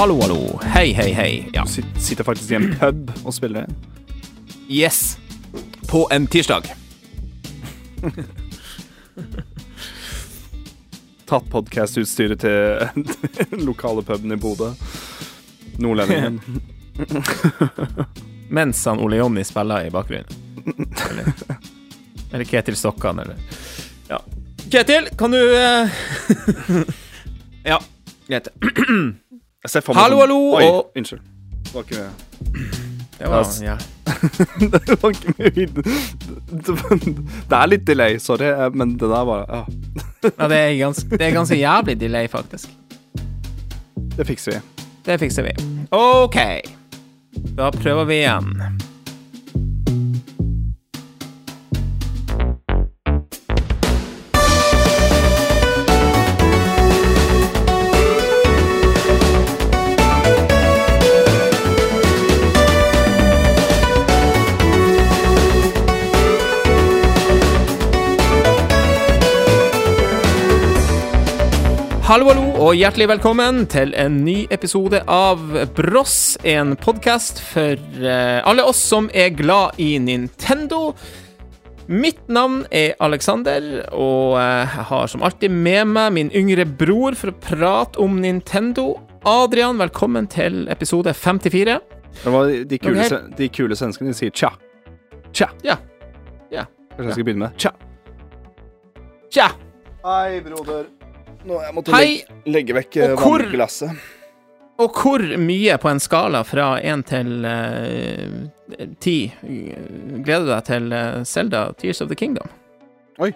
Hallo, hallo. Hei, hei, hei. Ja. Du sitter faktisk i en pub og spiller. Yes. På en tirsdag. Tatt podkastutstyret til den lokale puben i Bodø. Nordlendingen. Mens han Ole Jonny spiller i bakgrunnen. Eller, eller Ketil Stokkan, eller Ja. Ketil, kan du eh, Ja, greit. Hallo, sånn- hallo, Oi, og- unnskyld. Det var ikke Det var, ja. Det var ikke mye Det er litt delay, sorry, eh, men det der var ja. ja det, er ganske, det er ganske jævlig delay, faktisk. Det fikser vi. Det fikser vi. OK. Da prøver vi igjen. Hallo, hallo, og hjertelig velkommen til en ny episode av Bross, en podkast for eh, alle oss som er glad i Nintendo. Mitt navn er Alexander, og eh, jeg har som alltid med meg min yngre bror for å prate om Nintendo. Adrian, velkommen til episode 54. Det var de kule, Ok. de kule svenskene de sier tja. Tja. Ja. Ja. Kanskje jeg skal begynne med tja. Tja! Hei, broder. Nå jeg måtte Hei, legge, legge vekk Og eh, hvor- vannglasset. og hvor mye på en skala fra én til eh, ti gleder du deg til uh, Selda Tears of the Kingdom? Oi.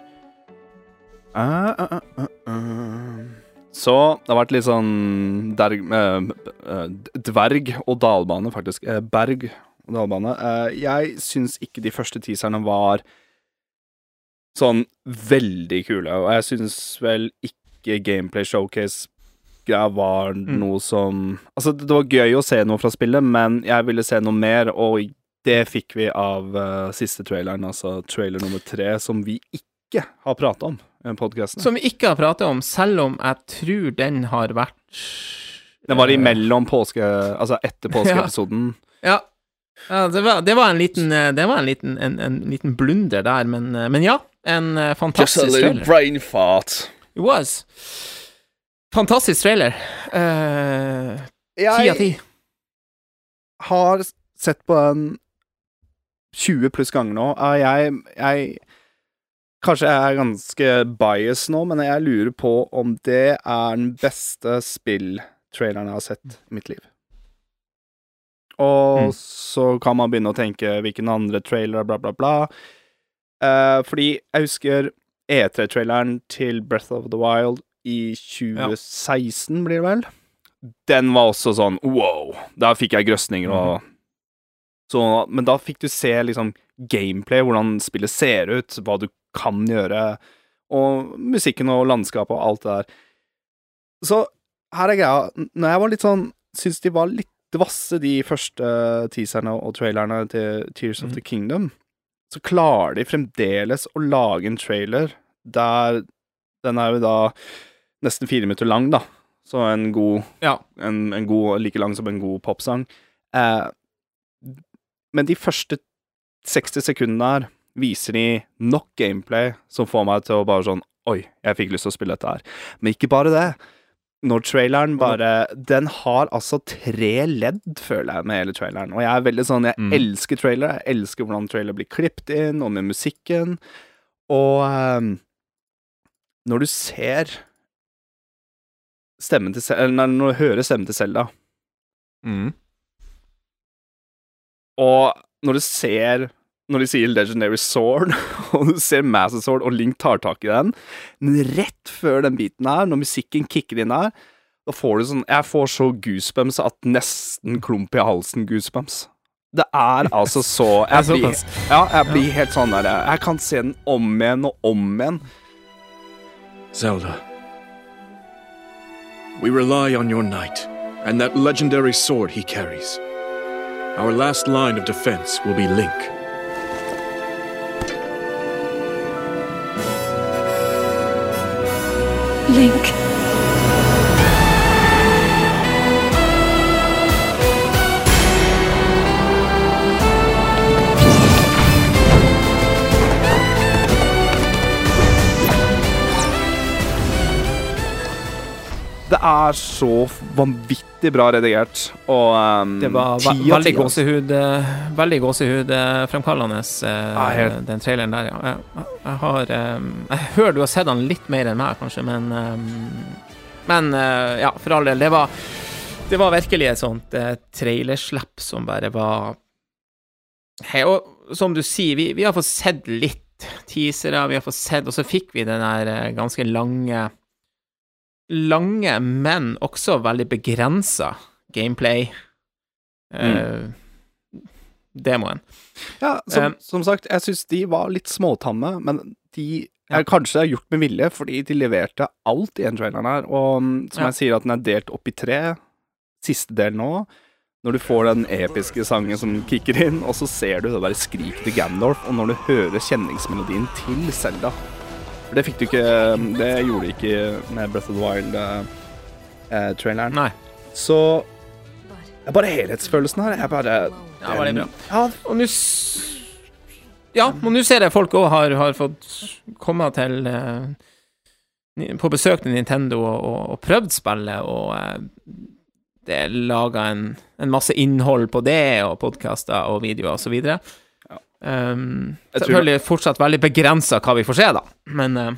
Uh. Så det har vært litt sånn derg, dverg og dalbane, faktisk. Berg og dalbane. Eh, jeg syns ikke de første teaserne var sånn veldig kule, og jeg syns vel ikke Gameplay Showcase-greia var noe som Altså, det var gøy å se noe fra spillet, men jeg ville se noe mer, og det fikk vi av uh, siste traileren, altså trailer nummer tre, som vi ikke har prata om i podkasten. Som vi ikke har pratet om, selv om jeg tror den har vært Den var imellom påske... Altså etter påskeepisoden. Ja. ja det, var, det var en liten, eh, det var en liten, en, en liten blunder der, men, eh, men ja. En eh, fantastisk trailer. brain fart. It was. Fantastisk trailer. Eh, Ti av ti. har sett på den 20 pluss ganger nå. Jeg, jeg Kanskje jeg er ganske bias nå, men jeg lurer på om det er den beste spilltraileren jeg har sett i mitt liv. Og Mm. så kan man begynne å tenke hvilken andre trailer, bla, bla, bla. Eh, fordi jeg husker E3-traileren til Breath of the Wild i 2016, blir det vel? Den var også sånn wow. Da fikk jeg grøsninger og så, Men da fikk du se liksom gameplay, hvordan spillet ser ut, hva du kan gjøre, og musikken og landskapet og alt det der. Så her er greia. Når jeg var litt sånn Syns de var litt dvasse, de første teaserne og trailerne til Tears of Mhm. the Kingdom, så klarer de fremdeles å lage en trailer der Den er jo da nesten fire minutter lang, da. Så en god Ja. en, en god, like lang som en god popsang. Eh, men de første 60 sekundene her viser de nok gameplay som får meg til å bare sånn Oi, jeg fikk lyst til å spille dette her. Men ikke bare det. Når traileren bare Den har altså tre ledd, føler jeg, med hele traileren. Og jeg er veldig sånn Jeg Mm. elsker trailer. Jeg elsker hvordan trailer blir klippet inn, og med musikken. Og um, når du ser stemmen til Selda Eller når du hører stemmen til Selda, Mm. og når du ser Når de sier Legendary Sword, og du ser Master Sword, og Link tar tak i den Men rett før den biten her, når musikken kicker inn her, da får du sånn Jeg får så goosebumps at nesten klump i halsen goosebumps. Det er altså så Jeg blir, ja, jeg blir helt sånn der Jeg kan se den om igjen og om igjen. Zelda. We rely on your knight and that legendary sword he carries. Our last line of defense will be Link. Link. Det er så vanvittig bra redigert, og um, Det var ve av veldig gåsehud uh, Veldig gåsehudfremkallende, Ja, eh, helt. den traileren der, ja. Jeg, jeg har um, Jeg hører du har sett den litt mer enn meg, kanskje, men um, Men eh, ja, for all del. Det var Det var virkelig et sånt eh, trailerslepp som bare var Hei, og som du sier, vi, vi har fått sett litt teasere, vi har fått sett Og så fikk vi den der eh, ganske lange Lange, men også veldig begrensa gameplay. Eh, demoen. Ja, som, Um, som sagt, jeg syns de var litt småtamme, men de Ja. er kanskje gjort med vilje, fordi de leverte alt i den traileren her. Og mm, som Ja. jeg sier, at den er delt opp i tre. Siste del nå. Når du får den episke sangen som kicker inn, og så ser du det der skriket til Gandalf, og når du hører kjenningsmelodien til Selda For det fikk du ikke Det gjorde du ikke med Breath of the Wild-traileren. Nei. så det er bare helhetsfølelsen her. Jeg bare Ja, veldig bra. Ja, Og nå Ja, og nå ser jeg folk òg har, har fått komme til eh, På besøk til Nintendo og, og, og prøvd spillet, og eh, det er laga en, en masse innhold på det, og podkaster og videoer og så videre. Um, selvfølgelig fortsatt veldig begrensa hva vi får se, da, men uh...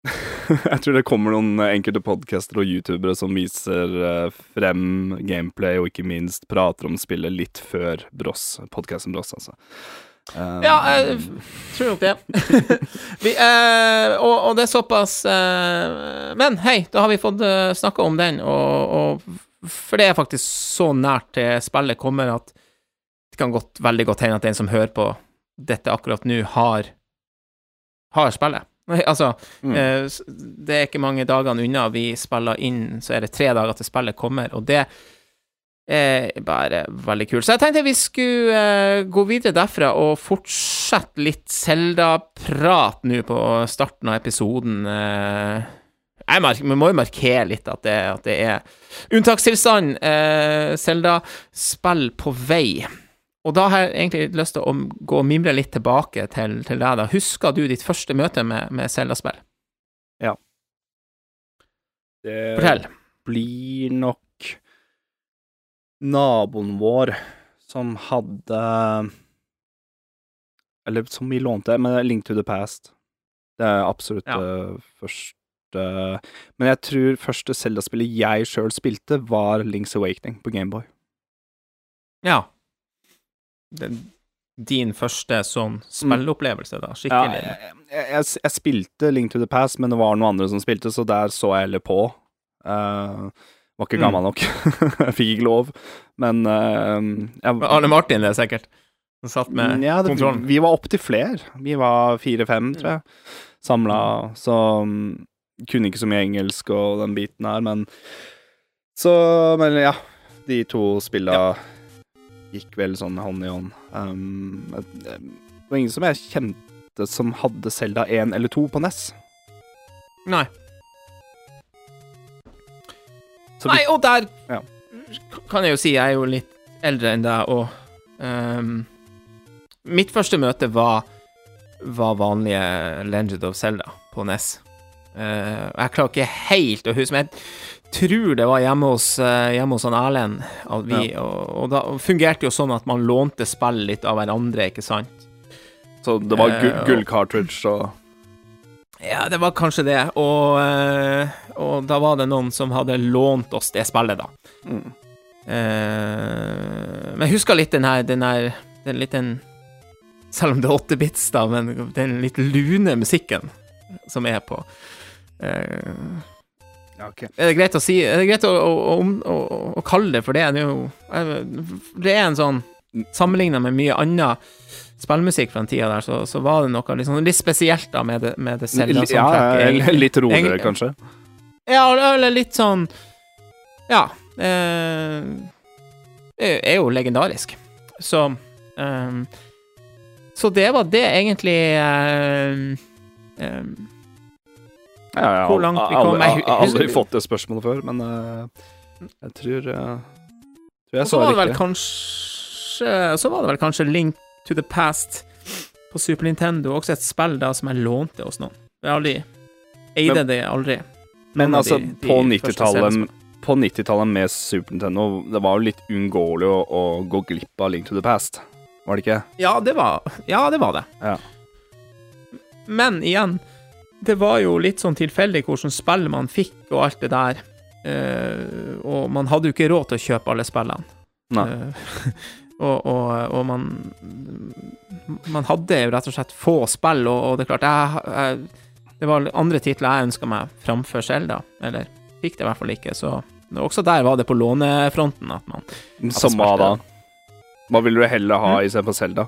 Jeg tror det kommer noen eh, enkelte podcaster og youtubere som viser uh, frem gameplay, og ikke minst prater om spillet litt før Bross, podcasten Bross, altså. Um, Ja, jeg tror nok det. vi, eh, og, og det er såpass eh, Men hei, da har vi fått uh, snakka om den, og, og For det er faktisk så nært til spillet kommer at det kan godt, veldig godt hende at den som hører på dette akkurat nå, har har spillet. Altså, Mm. eh, det er ikke mange dagene unna vi spiller inn, så er det tre dager til spillet kommer, og det er bare veldig kult. Så jeg tenkte vi skulle eh, gå videre derfra og fortsette litt Zelda-prat nå på starten av episoden. eh. vi må jo markere litt at det, at det er unntakstilstand. Zelda-spill på vei. Og da har jeg egentlig lyst til å gå og mimre litt tilbake til, til deg. da. Husker du ditt første møte med, med Zelda-spill? Det Fortell. blir nok naboen vår som hadde Eller som vi lånte, men Link to the Past. Det er absolutt Ja. første Men jeg tror første Zelda-spillet jeg sjøl spilte, var Links Awakening på Gameboy. Ja. Den, din første sånn spillopplevelse, da? Ja, Skikkelig? jeg, jeg, jeg, jeg spilte Link to the Past, men det var noen andre som spilte, så der så jeg heller på. Uh, var ikke Mm. gammel nok. jeg fikk ikke lov, men uh, jeg, Arne Martin, det er sikkert. Som satt med Mm, ja, det, kontrollen. Vi var opptil flere. Vi var fire-fem, tror jeg, samla. Så um, kunne ikke så mye engelsk og den biten her, men Så Men ja. De to spilla gikk vel sånn hånd i hånd. Um, det var ingen som jeg kjente som hadde Selda 1 eller 2 på NES. Nei. Så Nei, og der Ja. kan jeg jo si, jeg er jo litt eldre enn deg, og um, Mitt første møte var, var vanlige Legend of Zelda på NES. Uh, jeg klarer ikke helt å huske, men jeg tror det var hjemme hos, eh, hjemme hos han Erlend. vi- Og, og da fungerte jo sånn at man lånte spill litt av hverandre, ikke sant? Så det var gu gull-cartridge og Ja, det var kanskje det, og, eh, og da var det noen som hadde lånt oss det spillet, da. mm. Uh, men jeg husker litt den her, den her den litt den Selv om det er åtte bits, da, men den litt lune musikken som er på. Eh, Ja, ok. er det greit å si Er det greit å, å, å, å kalle det for det? Det er jo eh, Det er en sånn Sammenligna med mye annen spillmusikk fra den tida der, så, så var det noe sånn, litt spesielt da med det, med det Ja, Zelda-soundtracket. egentlig. litt roligere, kanskje. Ja, eller litt sånn Ja. Eh, er er jo legendarisk. Så eh, Så det var det egentlig eh, ehm, Ja, har Hvor langt vi kom, jeg har aldri fått det spørsmålet før, men eh, jeg tror, eh, tror jeg så var det vel kanskje Så var det vel kanskje Link to the Past på Super Nintendo, også et spill da som jeg lånte hos noen. Jeg aldri Eide det aldri. Men altså, de- de på 90-tallet På 90-tallet med Super Nintendo, det var jo litt uunngåelig å, å gå glipp av Link to the Past, var det ikke? Ja, det var, ja, det var det. Ja. Men igjen, det var jo litt sånn tilfeldig hvordan spill man fikk og alt det der. Uh, og man hadde jo ikke råd til å kjøpe alle spillene. Eh, og, og, og man Man hadde jo rett og slett få spill, og, og det er klart jeg, jeg, Det var andre titler jeg ønska meg framfor da. eller fikk det i hvert fall ikke, så også der var det på lånefronten at man Som hva da? Hva ville du heller ha Mm. istedenfor Zelda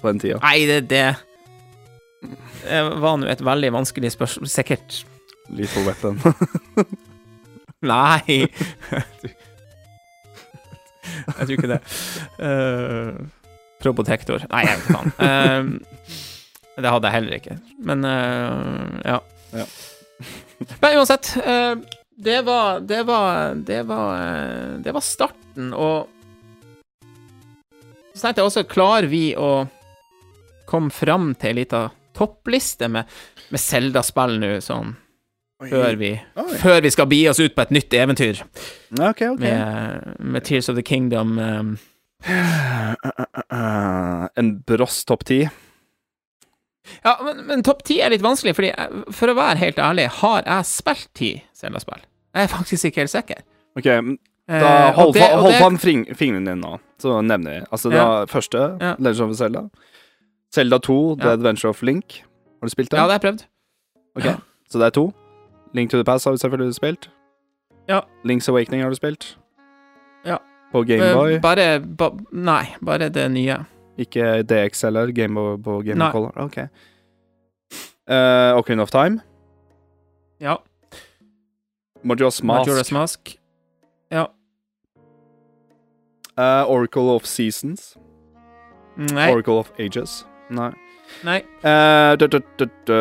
på den tida? Nei, det det var nå et veldig vanskelig spørsmål. Sikkert Lethal Weapon. Nei. Jeg tror ikke det. Uh, Probotector. Nei, jeg vet ikke faen. Uh, det hadde jeg heller ikke. Men uh, ja. Ja. Men uansett, Uh, det var Det var Det var, eh, det var starten, og så tenkte jeg også, klarer vi å komme fram til ei lita toppliste med, med Zelda-spill nå, sånn før vi, Oi. før vi skal bi oss ut på et nytt eventyr Okay, okay. med, med Tears of the Kingdom. Um, En bross topp ti. ja, men, men topp ti er litt vanskelig, fordi jeg- for å være helt ærlig, har jeg spilt ti Zelda-spill? Jeg er faktisk ikke helt sikker. OK, da Eh, hold, det- fa- hold det- fram fingeren dine nå, så nevner jeg. Altså, Ja. da første, Ja. Legend of Zelda. Zelda 2, The Ja. Adventure of Link. Har du spilt det? Ja, det har jeg prøvd. Ok, Så det er to. Link to the Past har du selvfølgelig spilt. Ja. Link's Awakening har du spilt. Ja. På Gameboy. Eh, bare ba, Nei, bare det nye. Ikke DX eller Gameboy på Game of Color. Ok. Uh, Ocarina of Time. Ja. Majora's Mask. Majora's Mask. Ja. Uh, Oracle of Seasons. Nei. Oracle of Ages. Nei. nei. Uh, da, da, da, dø.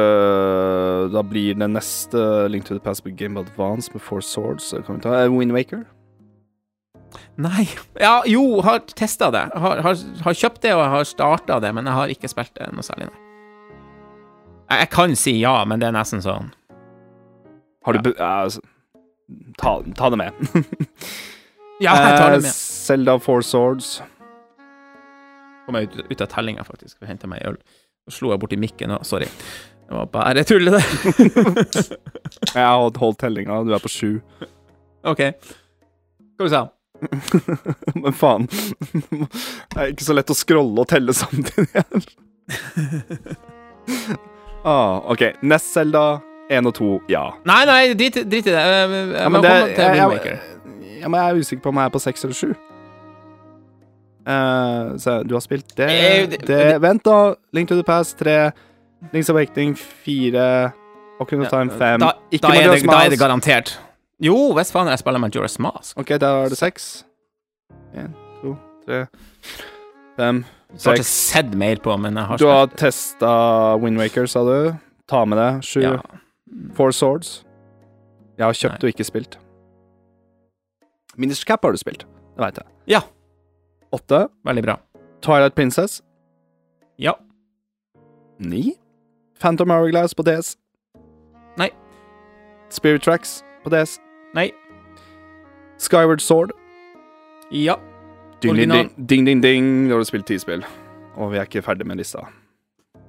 Da blir det neste Link to the Past på Game Advance med Four Swords. Kan vi ta uh, Wind Waker? Nei. Ja, jo, har testa det. Har, har, har kjøpt det og har starta det, men jeg har ikke spilt det noe særlig, nei. Jeg, jeg kan si ja, men det er nesten sånn Har du Ja. uh, ta, ta det med. Ja, jeg tar det Eh, med. Zelda Four Swords. Kom jeg ut, ut av tellinga, faktisk, og henta meg øl. Så slo jeg borti mikken òg, sorry. Det var bare tull, det. Jeg har holdt- tellinga, du er på sju. OK. Hva du sa Men faen. Det er ikke så lett å scrolle og telle samtidig her. ah, OK. Nest Zelda, én og to, ja. Nei, nei, drit, drit i det. Jeg, jeg, ja men, det, jeg, jeg, jeg, jeg er usikker på om jeg er på seks eller sju. Eh, så du har spilt det, Eh, det, det- Vent, da. Link to the Past tre. Links Awakening fire. Ocarina of Time fem. Da, Ikke da, er det, da er det garantert. Jo, hvis faen jeg spiller Majora's Mask. OK, da er det seks. Én, to, tre, fem, Jeg har ikke sett mer på, men jeg har Du har spilt testa Windwaker, sa du. Ta med det. Sju. ja. Four Swords. Jeg har kjøpt Nei. og ikke spilt. Minister Cap har du spilt. Det veit jeg. Ja. Åtte. Veldig bra. Twilight Princess. Ja. Ni. Phantom Hourglass på DS. Nei. Spirit Tracks på DS. Nei. Skyward Sword. Ja. Ding, ding, Original. ding, ding, ding, ding. Da har du spilt ti spill. Og vi er ikke ferdig med lista.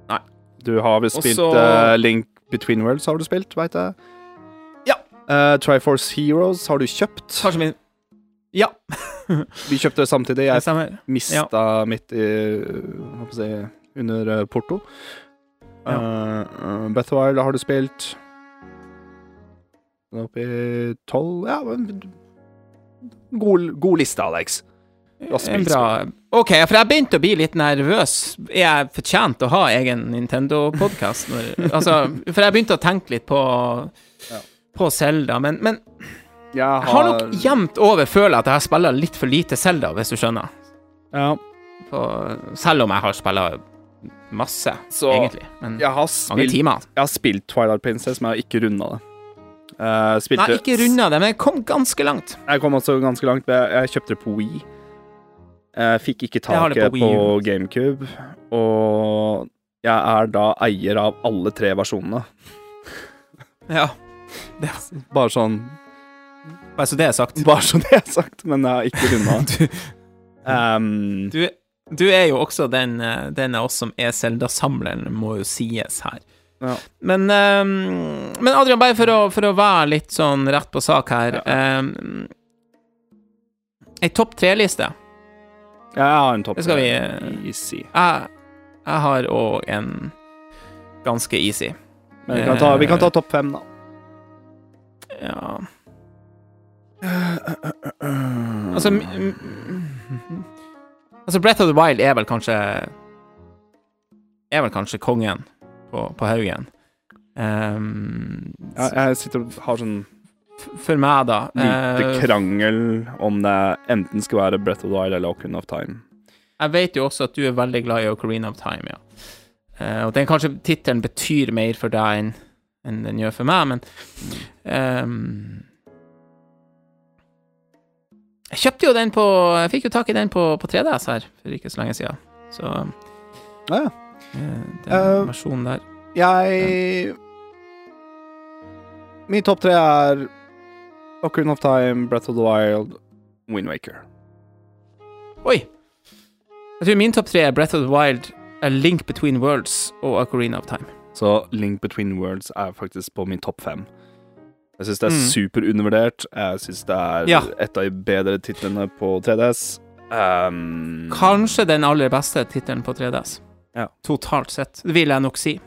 Nei. Du har vel spilt Også... uh, Link Between Worlds, har du spilt, veit jeg. Ja. Uh, Triforce Heroes har du kjøpt. Kanskje min Ja, Vi kjøpte det samtidig. Jeg mista ja. mitt i jeg si under eh, Porto. Ja. Uh, eh, Breath of the Wild har du spilt. Oppe i tolv Ja, god, god liste, Alex. En bra OK, for jeg begynte å bli litt nervøs. Er jeg fortjent å ha egen Nintendo-podkast? Altså, for jeg begynte å tenke litt på Ja. På Zelda, men, men Jeg jeg har nok jevnt over føler at jeg har spilla litt for lite Zelda, hvis du skjønner. Ja, På, selv om jeg har spilla masse, Så, egentlig. Men jeg har mange spilt, timer. jeg har spilt Twilight Princess, men jeg har ikke runda det. Uh, spilte, Nei, ikke runda det, men jeg kom ganske langt. Jeg kom også ganske langt. Jeg, kjøpte det på Wii. Jeg fikk ikke har taket på på, GameCube, og jeg er da eier av alle tre versjonene. Ja. Bare sånn bare så det er sagt. Bare så det er sagt, men jeg har ikke runda. um, Du, du er jo også den, eh, den av oss som er Zelda-samleren, må jo sies her. Ja. Men, um, men Adrian, bare for å, for å være litt sånn rett på sak her Ja. um, Ei topp tre-liste. Ja, jeg har en topp Det skal vi, tre. eh, Easy. Jeg, jeg har òg en ganske easy. Men vi kan ta, vi kan ta topp fem, da. Ja Altså Altså, Breath of the Wild er vel kanskje Er vel kanskje kongen på, på haugen. Um, Jeg, jeg sitter og har sånn for meg, da lite uh, krangel om det enten skal være Breath of the Wild eller Ocarina of Time. Jeg vet jo også at du er veldig glad i Ocarina of Time, ja. Uh, og den kanskje tittelen betyr mer for deg enn enn den gjør for meg, men ehm, Jeg kjøpte jo den på Jeg fikk jo tak i den på, på 3DS her for ikke så lenge siden, så Ja, ja. eh, den Eh, versjonen der Jeg Min topp tre er Ocarina of Time, Breath of the Wild, Windwaker. Oi! Jeg tror min topp tre er Breath of the Wild, A Link Between Worlds og Ocarina of Time. Så Link Between Worlds er faktisk på min topp fem. Jeg syns det er Mm. superundervurdert. Jeg syns det er Ja. et av de bedre titlene på 3DS. Um, Kanskje den aller beste tittelen på 3DS. Ja. Totalt sett, det vil jeg nok si.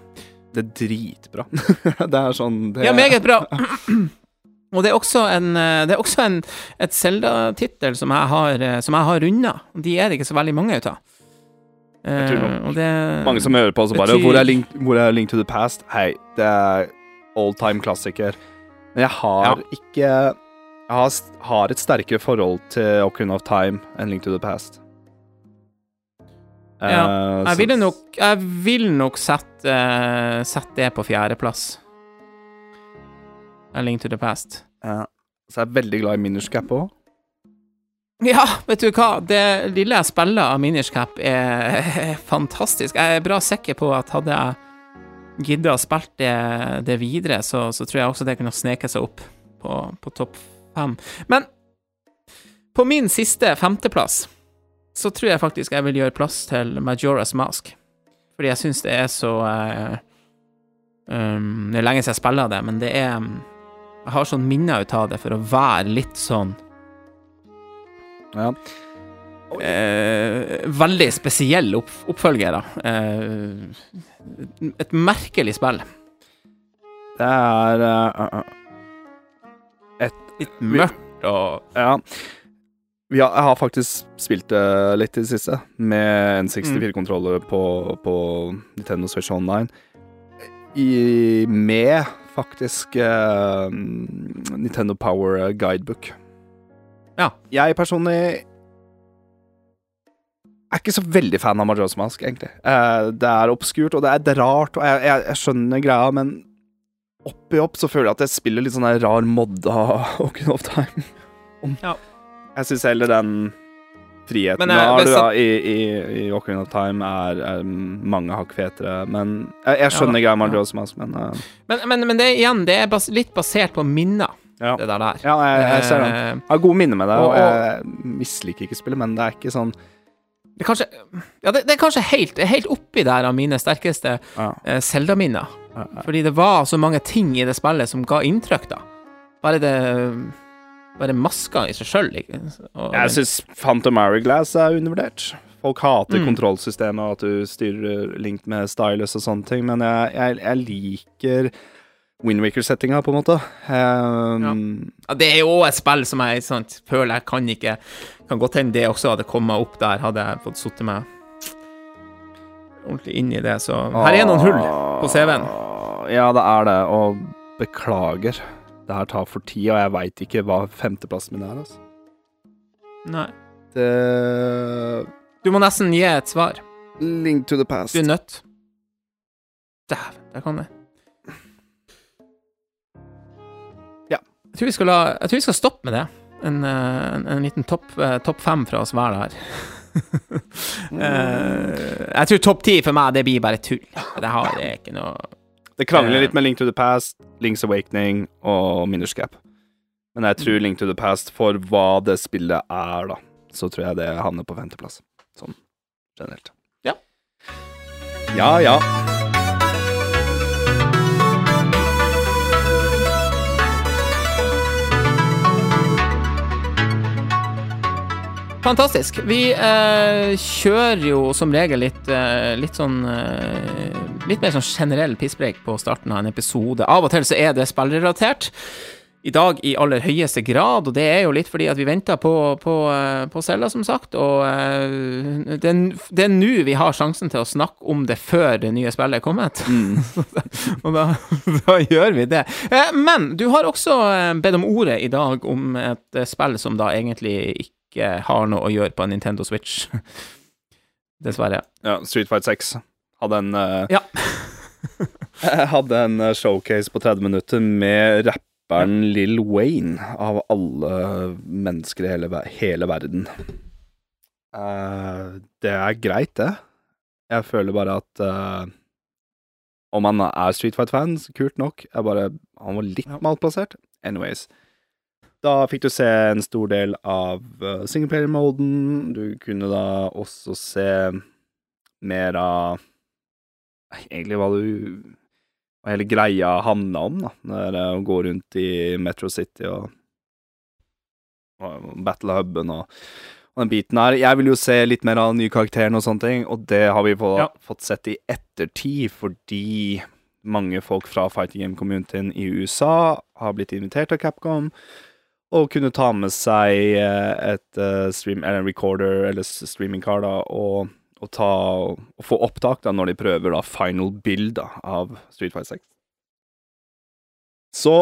Det er dritbra. det er sånn det, Ja, meget bra. Og det er også en eh, Det er også en, et Zelda-tittel som jeg har eh, Som jeg har runda. De er det ikke så veldig mange ut av. Det Mange som hører på, så bare Betyr- hvor er, Link, 'Hvor er Link to the Past?' Hei, det er all time klassiker. Men jeg har Ja. ikke Jeg har, har et sterkere forhold til Ocarina of Time enn Link to the Past. Ja, uh, Jeg ville nok, jeg vil nok sette, uh, sette det på fjerdeplass. A Link to the Past. Ja. Så jeg er veldig glad i Minish Cap òg. Ja, vet du hva, det lille jeg spiller av Minish Cap er, er fantastisk. Jeg er bra sikker på at hadde jeg gidda å spille det, det videre, så, så tror jeg også det kunne sneke seg opp på, på topp fem. Men på min siste femteplass så tror jeg faktisk jeg vil gjøre plass til Majora's Mask. Fordi jeg syns det er så uh, um, Det er lenge siden jeg spiller det, men det er um, Jeg har sånn minner ut av det for å være litt sånn Ja. Eh, veldig spesiell opp, oppfølger, da. Eh, et merkelig spill. Det er uh, et Litt mørkt og Ja. Ja, jeg har faktisk spilt det litt i det siste, med en 64-kontroller på, på Nintendo Switch Online. I, med faktisk uh, Nintendo Power Guidebook. Ja. Jeg personlig er ikke så veldig fan av Majora's Mask, egentlig. Eh, det er obskurt, og det er, det er rart, og jeg, jeg, jeg skjønner greia, men oppi opp så føler jeg at jeg spiller litt sånn der rar modda Ocarina of Time. Om- Ja. Jeg syns heller den friheten Men, du eh, har du, at- i, i, i Ocarina of Time, er, er mange hakk fetere. Men jeg, jeg skjønner Ja, greia med ja. Majora's Mask, men uh, Men, men, men det igjen, det er bas litt basert på minner, ja. det der. ja, jeg, jeg ser den. Eh, Jeg har gode minner med det, og Og- jeg misliker ikke spillet, men det er ikke sånn det er kanskje Ja, det, det er kanskje helt, helt oppi der av mine sterkeste ja, eh, Zelda-minner. ja, ja. Fordi det var så mange ting i det spillet som ga inntrykk, da. Bare det Bare maska i seg sjøl. Jeg syns Phantom Hourglass er undervurdert. Folk hater Mm. kontrollsystemet og at du styrer Link med stylus og sånne ting, men jeg, jeg, jeg liker Windwaker-settinga, på en måte. Um, Ja, det er jo et spill som jeg sant, føler jeg kan ikke Kan godt hende det også hadde kommet opp der, hadde jeg fått sittet meg ordentlig inn i det. Så her er noen hull på CV-en. Ja, det er det, og beklager. Det her tar for tid, og jeg veit ikke hva femteplassen min er, altså. Nei. Det Du må nesten gi et svar. Link to the past. Du er nødt. Dæven, der kom det. Jeg tror vi skal, la, jeg tror vi skal stoppe med det. En, eh, en, en liten topp top fem fra oss hver der. Eh, jeg tror topp ti for meg, det blir bare tull. Det har det er ikke noe Det krangler Eh. litt med Link to the Past, Link's Awakening og Miners Gap. Men jeg tror Link to the Past, for hva det spillet er, da, så tror jeg det havner på femteplass. Sånn generelt. Ja. Ja, ja. Fantastisk. Vi eh, kjører jo som regel litt, eh, litt sånn eh, Litt mer sånn generell pisspreik på starten av en episode. Av og til så er det spillrelatert. I dag i aller høyeste grad, og det er jo litt fordi at vi venter på, på, eh, på Selda, som sagt. Og eh, det det er nå vi har sjansen til å snakke om det før det nye spillet er kommet. og da, da gjør vi det. Eh, Men du har også bedt om ordet i dag om et spill som da egentlig ikke har noe å gjøre på en Nintendo Switch. Dessverre. ja Street Fight 6 hadde en uh, Ja. Hadde en eh, showcase på 30 minutter med rapperen Lill Wayne, av alle mennesker i hele, hele verden. Uh, det er greit, det. Jeg føler bare at uh, Om han er Street Fight-fan, kult nok. Jeg bare, han var litt malplassert. Anyways. Da fikk du se en stor del av uh, singleplayer-moden. Du kunne da også se mer av Egentlig hva du Hva hele greia handla om, da. Det er å gå rundt i Metro City og, og battle huben og, og den biten her. Jeg vil jo se litt mer av den nye karakteren og sånne ting, og det har vi på, Ja. fått sett i ettertid, fordi mange folk fra fighting game-communityen i USA har blitt invitert av Capcom og kunne ta med seg eh, et eh, stream, eller en recorder eller s- streamingcard da, og, og, ta, og få opptak da når de prøver da final build da, av Street Fighter 6. Så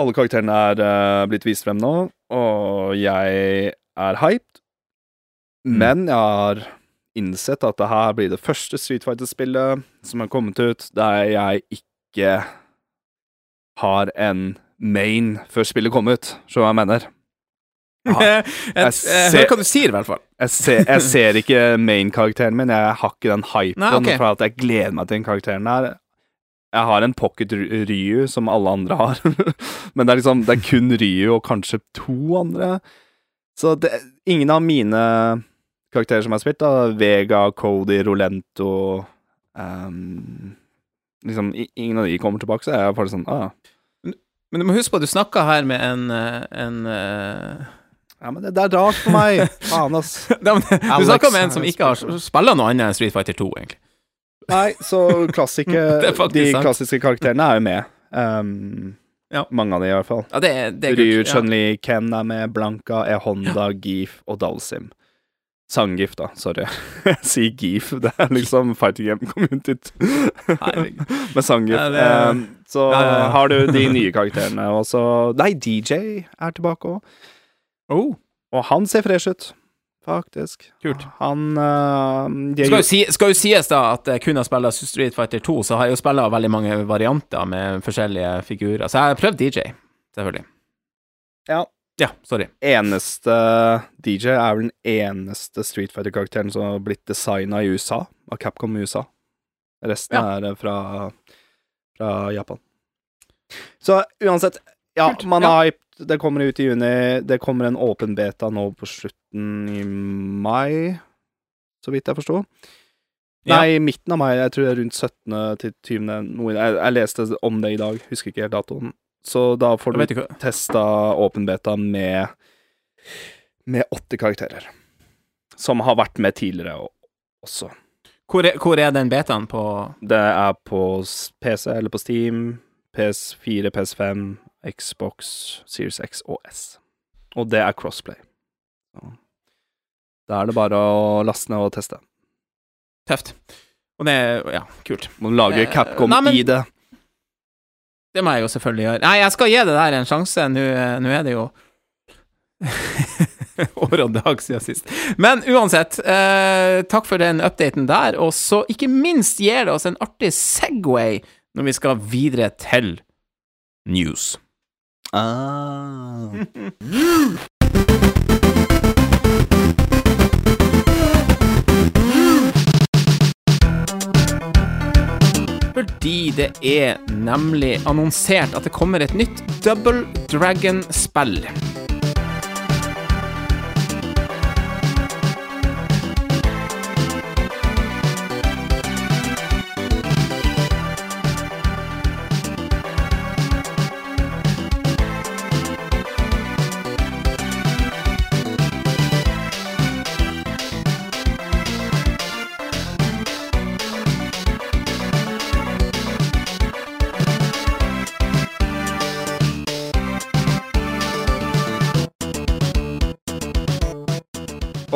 alle karakterene er uh, blitt vist frem nå, og jeg er hyped. Men jeg har innsett at det her blir det første Street Fighter-spillet som har kommet ut der jeg ikke har en main før spillet kom ut. Så hva jeg mener. jeg, jeg, ser- hører hva du sier, i hvert fall. Jeg ser, jeg ser ikke main-karakteren min. Jeg har ikke den hypen Nei, okay. for at jeg gleder meg til den karakteren der. Jeg har en pocket Ryu, som alle andre har. Men det er liksom Det er kun Ryu og kanskje to andre. Så det, ingen av mine karakterer som jeg har spilt, da, Vega, Cody, Rolento um, Liksom, ingen av de kommer tilbake, så er jeg bare sånn ah, Men du må huske på at du snakka her med en, eh, en eh, Ja, men det, det er rart for meg. Faen, ass. Men Du snakka med en som ikke har spilla noe annet enn Street Fighter 2, egentlig. Nei, så klassike De sant. klassiske karakterene er jo med. Um, Ja. Mange av de, i hvert fall. Ja, det, det Ryu, Chun-Li, Ken er med, Blanka, Ehonda, Honda, Geef og Dalsim. Sanggif, da. Sorry. Jeg sier Geef. Det er liksom fighting game community men Sanggif. Ja, det Um, så har du de nye karakterene Og så Nei, DJ er tilbake òg. Oh, Og han ser fresh ut, faktisk. kult. Han uh, Skal jo, si, skal jo sies da at jeg kun har spilt Street Fighter 2, så har jeg jo spilt veldig mange varianter med forskjellige figurer. Så jeg har prøvd DJ, selvfølgelig. Ja. Ja, sorry. eneste DJ er vel den eneste Street Fighter-karakteren som har blitt designa i USA, av Capcom i USA. Resten Ja. er eh, fra, fra Japan. Så uansett, ja, Kult, man ja. er hyped. Det kommer ut i juni. Det kommer en åpen beta nå på slutten i mai, så vidt jeg forsto. Ja. Nei, midten av mai. Jeg tror det er rundt 17. til 20. Noe, jeg, jeg leste om det i dag, husker ikke helt datoen. Så da får du testa åpen beta med med åtte karakterer. Som har vært med tidligere også. Hvor er, hvor er den betaen på Det er på PC eller på Steam, PS4, PS5, Xbox, Series X og S. Og det er crossplay. Så Da er det bare å laste ned og teste. Tøft? Og det er Ja, kult. Må lage Eh, Capcom nei, men- i det. Det må jeg jo selvfølgelig gjøre. Nei, jeg skal gi det der en sjanse. Nå nå er det jo år og dag siden sist. Men uansett, eh, takk for den updaten der. Og så ikke minst gir det oss en artig Segway når vi skal videre til news. Ah. Fordi det er nemlig annonsert at det kommer et nytt Double Dragon-spill.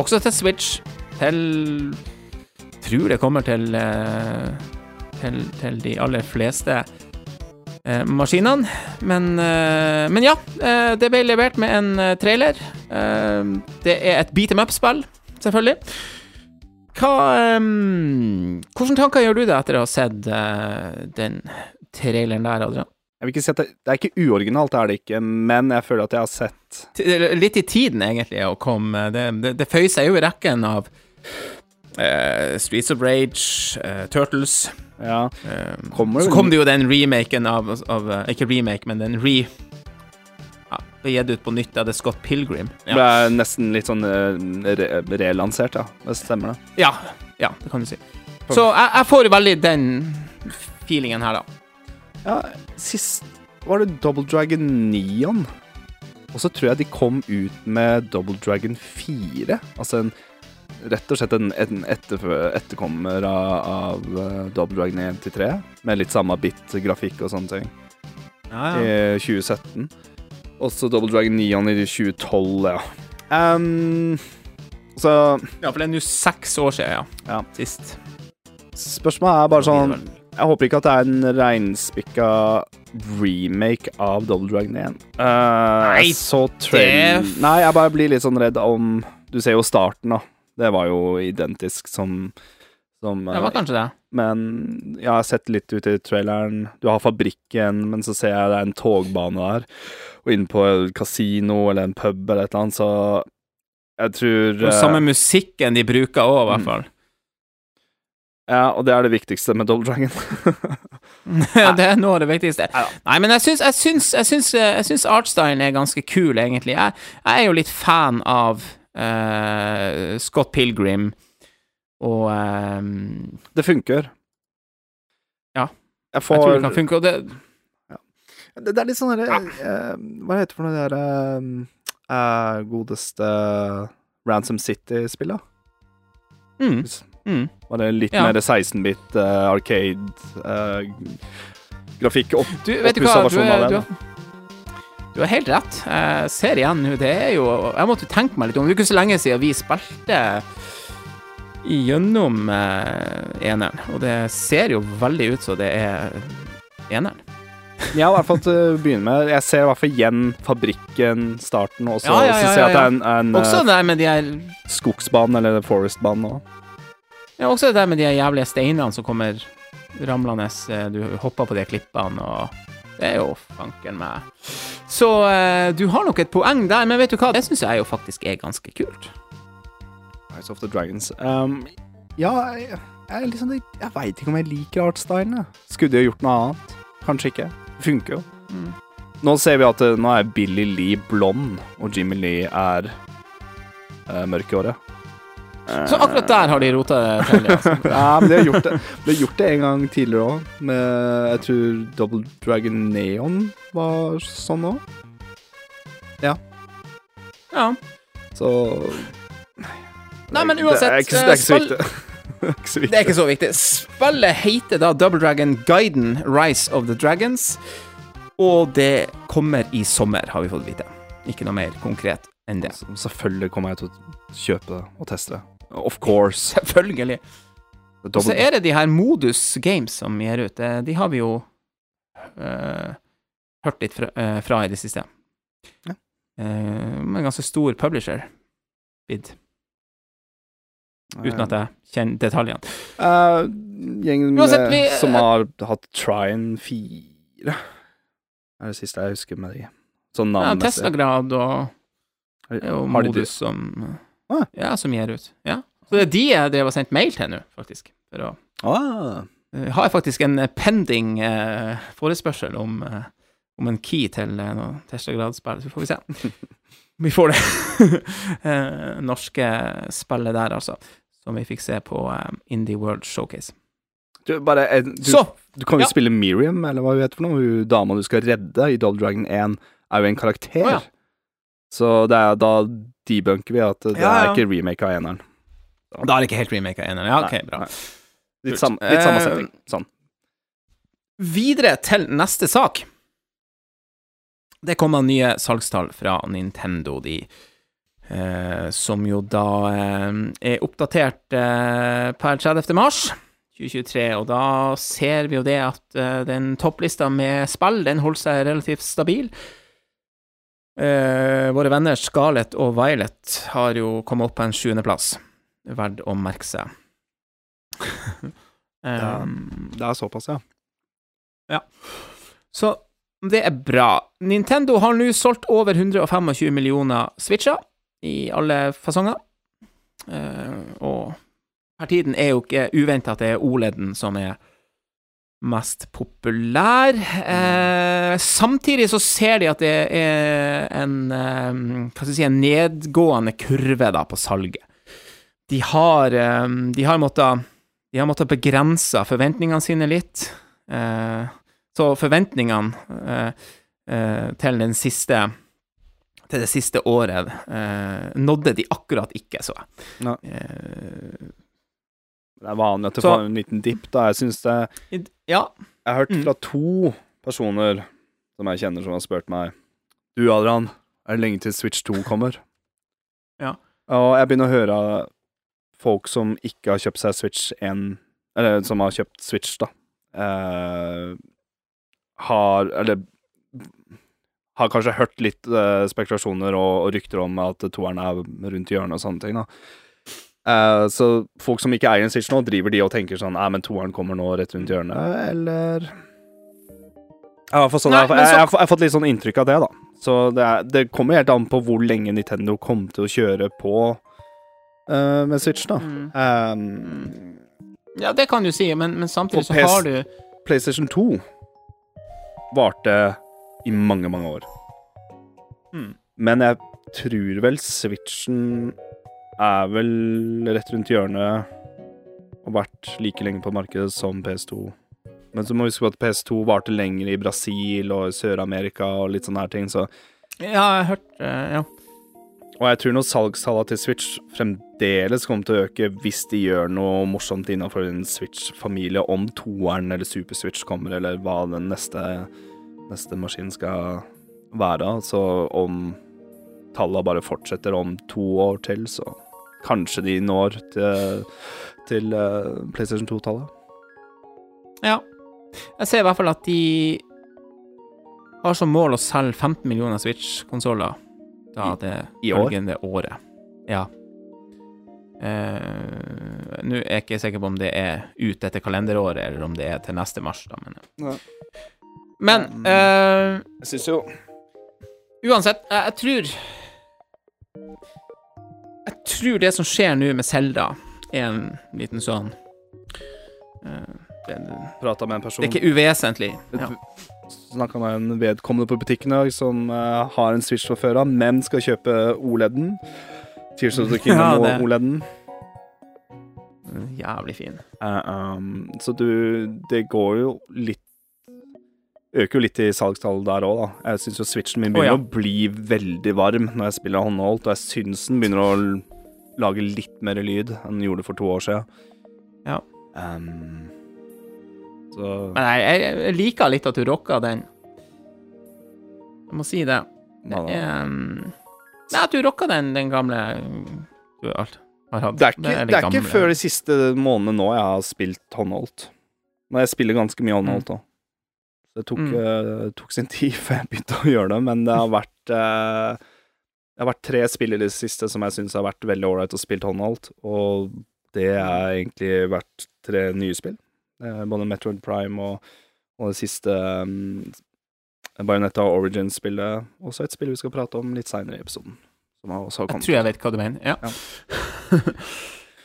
Også til Switch. Til Tror det kommer til eh, til, til de aller fleste eh, maskinene. Men, eh, men ja, det ble levert med en trailer. Det er et beat em up-spill, selvfølgelig. Hva Hvilke tanker gjør du deg etter å ha sett den traileren der, Adrian? Jeg vil ikke si at det, det er ikke uoriginalt, det er det ikke, men jeg føler at jeg har sett Litt i tiden, egentlig, å komme Det, det, det føyer seg jo i rekken av uh, Streets of Rage, uh, Turtles Ja, eh, kommer Så kom det jo den remaken av, av Ikke remake, men den re... Ble gitt ut på nytt av The Scott Pilgrim. Ja. ble nesten litt sånn re relansert, ja. Det stemmer, det. ja, ja, det kan du si. Så jeg, jeg får veldig den feelingen her, da. Ja, sist var det Double Dragon Neon. Og så tror jeg de kom ut med Double Dragon 4. Altså en Rett og slett en, en etter, etterkommer av, av eh, Double Dragon 1 til 3. Med litt samme bit-grafikk og sånne ting. Ja, I 2017. Også Double Dragon 9 i 2012, ja. Um, så ja, for det er nå seks år siden, ja. Ja. Sist. spørsmålet er bare sånn Jeg håper ikke at det er en reinspikka remake av Double Dragon 1. Uh, Nei, så trail... det- Nei, jeg bare blir litt sånn redd om Du ser jo starten, da. Det var jo identisk som, som Det var eh, kanskje det. Men jeg har sett litt ut i traileren. Du har fabrikken, men så ser jeg det er en togbane der. Og inne på et kasino eller en pub eller et eller annet, så jeg tror Og eh, samme musikken de bruker òg, i hvert Mm. fall. Ja, og det er det viktigste med Double Dragon. ja, det er noe av det viktigste. Nei, men jeg syns, jeg syns, jeg syns, jeg syns artstylen er ganske kul, egentlig. Jeg, jeg er jo litt fan av uh, Scott Pilgrim og eh, Det funker. Ja. Jeg Jeg tror det kan funke. Og det, det, det er litt sånn derre uh, Hva heter det for noe det derre uh, godeste Ransom City-spillet? mm, mm. Var det litt Ja. mer 16-bit uh, arcade-grafikk? opp Du, vet du hva, du, er, du, har, du har helt rett. Jeg ser igjen nå, det er jo Jeg måtte tenke meg litt om. Det er ikke så lenge siden vi spilte gjennom eh, eneren, og det ser jo veldig ut som det er eneren. Ja, i hvert fall til å begynne med. Jeg ser i hvert fall igjen fabrikken, starten, og så Ja, ja, ja, ser jeg at det er en, en Også nei, de er... skogsbanen, eller forestbanen òg. Ja, også det der med de jævlige steinene som kommer ramlende. eh, Du hopper på de klippene, og det er jo fanken meg. Så eh, du har nok et poeng der, men vet du hva, det syns jeg jo faktisk er ganske kult. Rise of the Dragons. Um, ja, jeg, jeg, liksom, jeg veit ikke om jeg liker artstylen. Skulle de gjort noe annet? Kanskje ikke. Funker jo. Mm. Nå ser vi at eh, nå er Billy Lee blond, og Jimmy Lee er uh, mørkhåret. Så akkurat der har de rota det til. Altså. Ja, men de har gjort det, de har gjort det en gang tidligere òg, Jeg tror Double Dragon Neon var sånn òg. Ja. Så Nei, men Det uansett, det er ikke så viktig. Det er ikke så viktig. ikke så viktig. Spillet heter da Double Dragon Guiden Rise of the Dragons, og det kommer i sommer, har vi fått vite. Ikke noe mer konkret enn det. Selvfølgelig kommer jeg til å kjøpe det og teste det. Of course. Selvfølgelig. Og så er det de her Modus Games som gir ut. Eh, De har vi jo uh, hørt litt fra, uh, fra i det siste. Ja. Uh, med en ganske stor publisher. Bid. Uten at jeg kjenner detaljene. Uh, Gjengen med, vi- som har hatt Trine 4 er det siste jeg husker med de. Sånn Ja, Testagrad Teslagrad og det er jo Modus som Ah. Ja, som gir ut. Ja. Så det er de jeg drev og sendt mail til nå, faktisk. For å Ah, uh, har jeg faktisk en pending uh, forespørsel om, uh, om en key til uh, noe Tesla-gradsspill, så får vi se. Vi får det norske spillet der, altså. Som vi fikk se på eh, Indie World Showcase. Du, bare, du, Så! du kan jo ja. spille Miriam, eller hva hun heter for noe. Hun dama du skal redde i Double Dragon 1, er jo en karakter. Oh, ja. Så det er, da debunker vi at det Ja, er ikke remake av eneren. Da er det ikke helt remake av eneren. Ja, OK, Nei, bra. nei. Litt, sam, litt samme Eh, setting. Sånn. Videre til neste sak. Det kommer nye salgstall fra Nintendo, de, eh, som jo da eh, er oppdatert eh, per 30. mars 2023, og da ser vi jo det at eh, den topplista med spill, den holder seg relativt stabil. Eh, våre venner Scarlett og Violet har jo kommet opp på en sjuendeplass. Verdt å merke seg. Um, Det er såpass, ja. Så det er bra. Nintendo har nå solgt over 125 millioner Switcher i alle fasonger. Eh, og per tiden er jo ikke uventa at det er OLED-en som er mest populær. Eh, samtidig så ser de at det er en eh, si En nedgående kurve da på salget. De har, eh, de har måttet De har måttet begrense forventningene sine litt. Eh, så forventningene eh, eh, til den siste til det siste året eh, nådde de akkurat ikke, så jeg. Det er vanlig at det får en liten dipp, da. Jeg syns det ja. Jeg har hørt Mm. fra to personer som jeg kjenner, som har spurt meg Du, Adrian, er det lenge til Switch 2 kommer? Ja. Og jeg begynner å høre folk som ikke har kjøpt seg Switch 1 Eller som har kjøpt Switch, da. Eh, har Eller har kanskje hørt litt eh, spekulasjoner og, og rykter om at toeren er rundt hjørnet og sånne ting, da. Eh, så folk som ikke eier en Switch nå, driver de og tenker sånn Nei, men toeren kommer nå rett rundt hjørnet, eller Jeg har, fått sånn, Nei, jeg, jeg, jeg, har, fått litt sånn inntrykk av det, da. Så det, er, det kommer helt an på hvor lenge Nintendo kommer til å kjøre på uh, med Switch, da. Mm. Um, ja, det kan du si, men, men samtidig så PS har du PlayStation 2 varte i mange, mange år. Mm. Men jeg tror vel Switchen er vel rett rundt hjørnet og vært like lenge på markedet som PS2. Men så må vi huske på at PS2 varte lenger i Brasil og Sør-Amerika og litt sånne her ting, så Ja, jeg har hørt eh, Ja. Og jeg tror nå salgstallene til Switch fremdeles kommer til å øke hvis de gjør noe morsomt innenfor en Switch-familie, om toeren eller Super Switch kommer, eller hva den neste, neste maskinen skal være. Så om tallene bare fortsetter om to år til, så kanskje de når til, til eh, PlayStation 2-tallet. ja. Jeg ser i hvert fall at de har som mål å selge 15 millioner Switch-konsoller da I- det i år? følgende året. Ja. Uh, Nå er jeg ikke sikker på om det er ut etter kalenderåret, eller om det er til neste mars, da, men Ja. Men eh, Jeg syns jo Uansett, jeg, jeg tror Jeg tror det som skjer nå med Selda, er en liten sånn eh, det, det, Prata med en person det er ikke uvesentlig. Ja. Snakka med en vedkommende på butikken i som uh, har en Switch fra før av, men skal kjøpe OLED-en. Tears of the Kingdom Ja, og OLED-en. Jævlig fin. Uh, um, så du Det går jo litt Øker jo litt i salgstall der òg, da. Jeg syns jo Switchen min begynner begynner ja. å bli veldig varm når jeg spiller håndholdt, og jeg syns den begynner å lage litt mer lyd enn den gjorde for to år siden. Ja. Um, så Men jeg, jeg, liker litt at du rocka den. Jeg må si det. Det er um, Nei, at du rocka den, den gamle du alt hatt. Det er ikke, litt det er ikke før de siste månedene nå jeg har spilt håndholdt. Men jeg spiller ganske mye håndholdt òg. Så det tok, Mm. uh, tok sin tid før jeg begynte å gjøre det, men det har vært uh, Det har vært tre spill i det siste som jeg syns har vært veldig ålreit og spilt håndholdt, og det har egentlig vært tre nye spill. Uh, både Metroid Prime og, og det siste um, Bayonetta Origins-spillet. Også et spill vi skal prate om litt seinere i episoden. Jeg tror jeg vet hva du mener. Ja.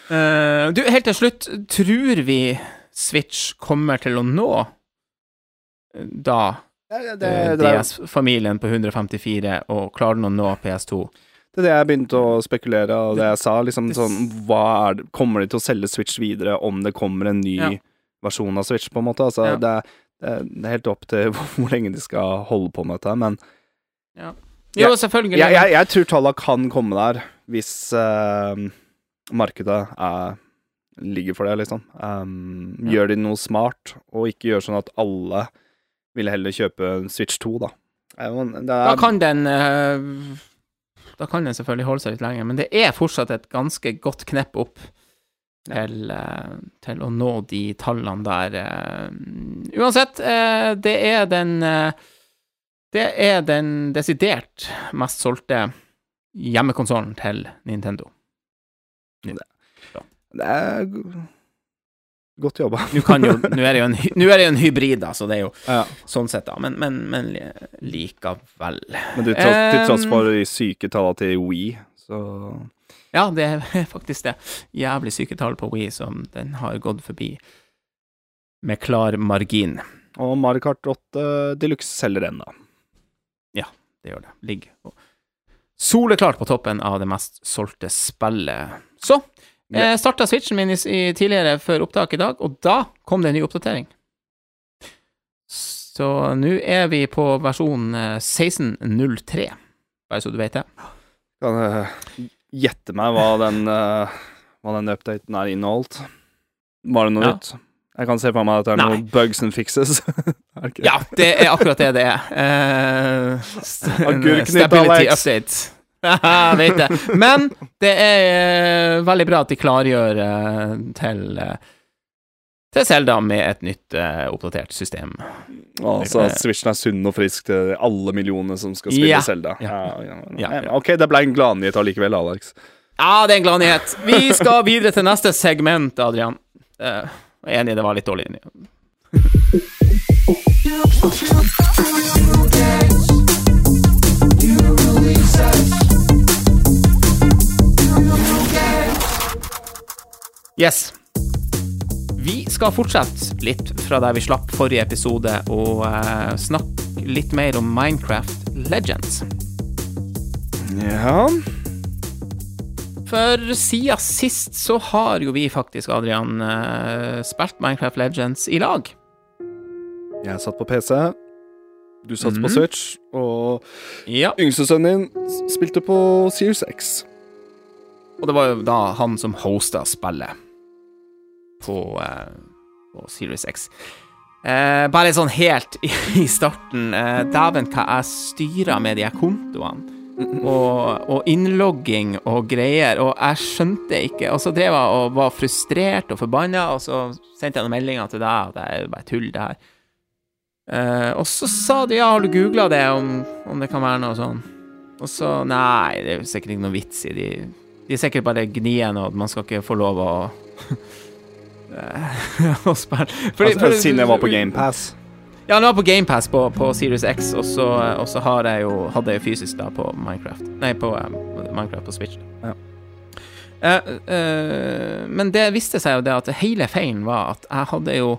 Eh, du, helt til slutt, tror vi Switch kommer til å nå da Det, det, eh, det, DS-familien på 154, og klarer den å nå PS2? det er det jeg begynte å spekulere og det jeg sa. Liksom Det- sånn det Kommer de til å selge Switch videre om det kommer en ny Ja. versjon av Switch, på en måte? Altså, Ja. det, er, det er- helt opp til hvor lenge de skal holde på med dette, men Jo, Ja, selvfølgelig. jeg, jeg, jeg tror tallene kan komme der hvis uh, markedet er, ligger for det, liksom. Um. Gjør de noe smart, og ikke gjør sånn at alle vil heller kjøpe Switch 2, da. Da kan den eh, Da kan den selvfølgelig holde seg litt lenger, men det er fortsatt et ganske godt knepp opp til, eh, til å nå de tallene der. eh. Uansett, eh, det er den Det er den desidert mest solgte hjemmekonsollen til Nintendo. det er godt jobba. Nå jo Nå er det jo en, det jo en hybrid, da, så det er jo Ja. sånn sett, da, men, men, men likevel. Men til tross, Um, for de syke tallene til Wii, så Ja, det er faktisk det. Jævlig syke tall på Wii som den har gått forbi med klar margin. Og Mario Kart 8 Deluxe selger ennå. Det gjør det. Ligger soleklart på toppen av det mest solgte spillet. Så Ja. eh, starta switchen min i, i, tidligere før opptak i dag, og da kom det en ny oppdatering. Så nå er vi på versjon eh, 1603, bare så du vet det. Kan jeg gjette meg hva den, eh, hva den updaten er inneholdt? Var det noe Ja. nytt? Jeg kan se for meg at det er Nei. noen bugs and fixes. det? Ja, det er akkurat det det er. Uh, Agurknytt, Alex. update. Vet det. Men det er eh, veldig bra at de klargjør eh, til uh, til Selda med et nytt uh, oppdatert system. Så at Switchen er sunn og frisk til alle millionene som skal spille Selda. Ja. Ja, ja, Ja, ja. Ok, det ble en gladnyhet allikevel, Alex. Ja, det er en gladnyhet. Vi skal videre til neste segment, Adrian. Uh, jeg er enig, det var litt dårlig. Yes. Vi skal fortsette litt fra der vi slapp forrige episode, og uh, snakke litt mer om Minecraft Legends. Ja For siden sist så har jo vi faktisk, Adrian, uh, spilt Minecraft Legends i lag. Jeg satt på PC, du satt på Mhm. Switch, og Ja. yngstesønnen din spilte på Series X. Og det var jo da han som hosta spillet på, eh, på Series X. Eh, bare sånn helt i, starten eh, Dæven, hva jeg styrer med de her kontoene. Og, og innlogging og greier, og jeg skjønte ikke Og så drev jeg og var frustrert og forbanna, og så sendte jeg noen meldinger til deg at det er jo bare tull, det her. Eh, og så sa de ja, har du googla det, om, om det kan være noe sånn? Og så nei, det er jo sikkert ikke noe vits i de De er sikkert bare gnien, og man skal ikke få lov å å spille Fordi- Altså, fordi- siden jeg var på GamePass. Ja, den var på GamePass på, på Series X, og så, og så har jeg jo, hadde jeg jo fysisk da på Minecraft. Nei, på um, Minecraft på Switch. Ja. Uh, uh, men det viste seg jo det at hele feilen var at jeg hadde jo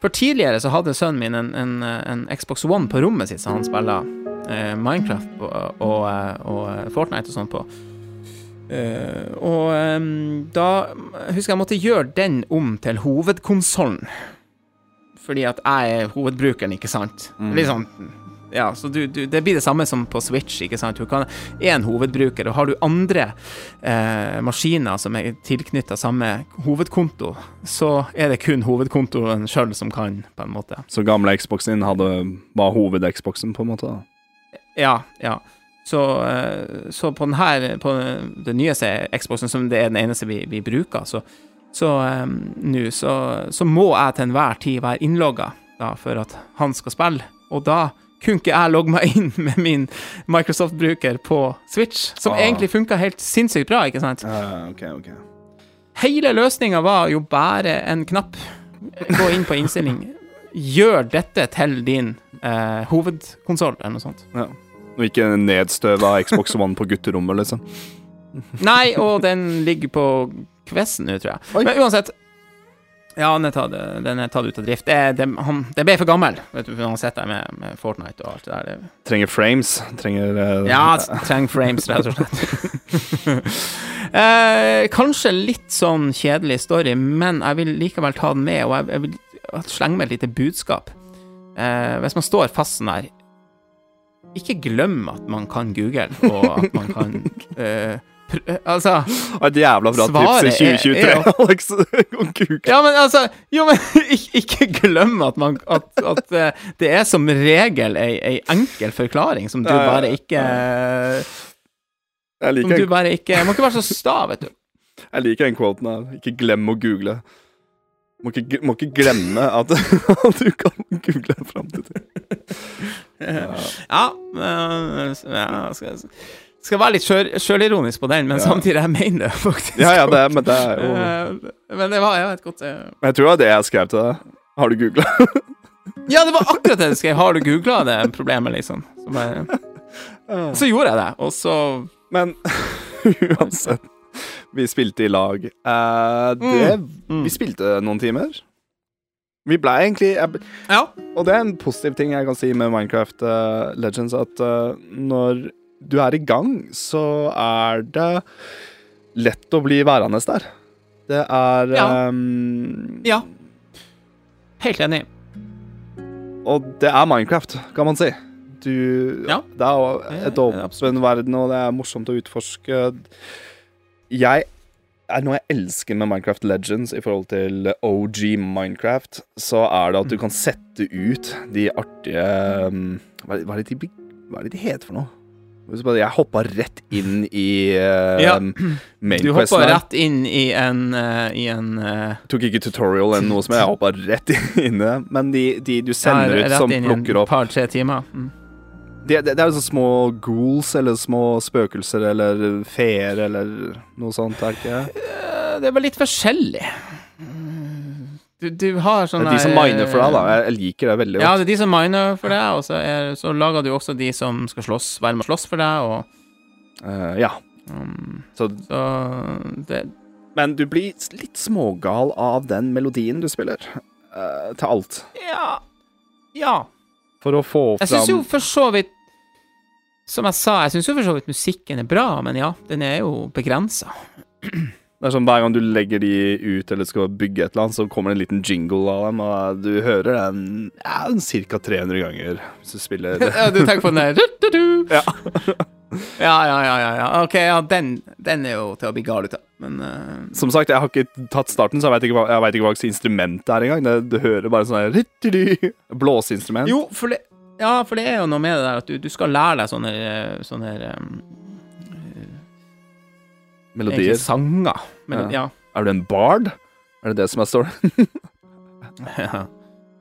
For tidligere så hadde sønnen min en, en, en Xbox One på rommet sitt, så han spilla uh, Minecraft og, og, eh, og Fortnite og sånn på. Eh, og um, da husker jeg måtte gjøre den om til hovedkonsollen. Fordi at jeg er hovedbrukeren, ikke sant? Mm. Litt sånn Ja, så du, du, det blir det samme som på Switch, ikke sant? Du kan én hovedbruker, og har du andre eh, maskiner som er tilknytta samme hovedkonto, så er det kun hovedkontoen sjøl som kan, på en måte. Så gamle Xboxen din hadde, var hoved-Xboxen, på en måte? da. Ja, ja. Så, eh, så på den her, på den nyeste Xboxen, som det er den eneste vi, vi bruker, så, så um, nå så, så må jeg til enhver tid være innlogga for at han skal spille. Og da kunne ikke jeg logge meg inn med min Microsoft-bruker på Switch, som Ah. egentlig funka helt sinnssykt bra, ikke sant? Uh, ok, ok. Hele løsninga var jo bare en knapp. Gå inn på innstilling. Gjør dette til din eh, hovedkonsoll, eller noe sånt. Ja. Og ikke nedstøva Xbox One på gutterommet, liksom. Nei, og den ligger på kvessen nå, tror jeg. Oi. Men uansett Ja, den er tatt, den er tatt ut av drift. Det, det, han, det ble for gammel, vet du, for han sitter der med, med Fortnite og alt det der. Det, Trenger frames. Trenger uh, ja, trenger frames, rett og slett. eh, kanskje litt sånn kjedelig story, men jeg vil likevel ta den med, og jeg, jeg vil slenge med et lite budskap. Eh, hvis man står fast sånn her, ikke glem at man kan Google, og at man kan uh, Altså Et jævla bra tips i er- 2023, er er, Alex. Ja, men altså Jo, men ikke, ikke glem at, man, at, at eh, det er som regel ei, ei enkel forklaring som du bare ikke Jeg Som du bare ikke Må ikke være så sta, vet du. jeg liker den quoten her. Ikke glem å google. Må ikke, må ikke glemme at, at du kan google framtiden. Ja, men, ja skal, skal være litt sjøl- sjølironisk på den, men samtidig, jeg mener det faktisk. Ja, ja, det, men det er jo Eh, Men det var jo et godt eh, Jeg tror det var det jeg skrev til deg. Har du googla? Ja, det var akkurat det jeg skrev. Har du googla det problemet, liksom? Så, bare, så gjorde jeg det, og så Men uansett. Vi spilte i lag. Uh, det, Mm. Vi spilte noen timer. Vi ble egentlig jeg, Ja. Og det er en positiv ting jeg kan si med Minecraft uh, Legends, at uh, når du er i gang, så er det lett å bli værende der. Det er Ja. Um, Ja. Helt enig. Og det er Minecraft, kan man si. Du Ja. Det er et åpen verden, og det er morsomt å utforske. Jeg er noe jeg elsker med Minecraft Legends i forhold til OG Minecraft, så er det at du kan sette ut de artige um, Hva er det, hva er det, de, hva er det de heter for noe? Jeg hoppa rett inn i uh, Ja. Du hoppa rett inn i en, uh, i en uh, Tok ikke tutorial eller noe som jeg hoppa rett inn i. Men de, de du sender ja, ut rett som inn i en plukker opp par-tre timer. Mm. Det, det, det er jo sånne små ghouls eller små spøkelser eller feer eller noe sånt, er det ikke? Eh, Det er vel litt forskjellig. Du, du har Det er de som miner for deg, da. Jeg, jeg liker det veldig Ja, det er de som miner for deg, og så, er, så lager du også de som skal slåss, være med å slåss for deg, og uh, ja. um, Så, Så det men du blir litt smågal av den melodien du spiller. Uh, til alt. Ja. Ja. For å få Jeg syns jo for så vidt Som jeg sa, jeg syns jo for så vidt musikken er bra, men ja, den er jo begrensa. Det er sånn Hver gang du legger de ut eller skal bygge et eller annet, så kommer det en liten jingle av dem, og du hører den ja, ca. 300 ganger hvis du spiller Ja, du tenker på den der. Ja. ja, ja, ja, ja, ja. Ok, ja, den, den er jo til å bli gal ut av, men uh... Som sagt, jeg har ikke tatt starten, så jeg vet ikke ikke hva slags instrument det er engang. Det- Du hører bare sånn Blåseinstrument. Jo, for det, ja, for det er jo noe med det der at du, du skal lære deg sånne, sånne um, Melodier. Egentlig sanger. Men, ja. Er du en bard? Er det det som er storyen? ja.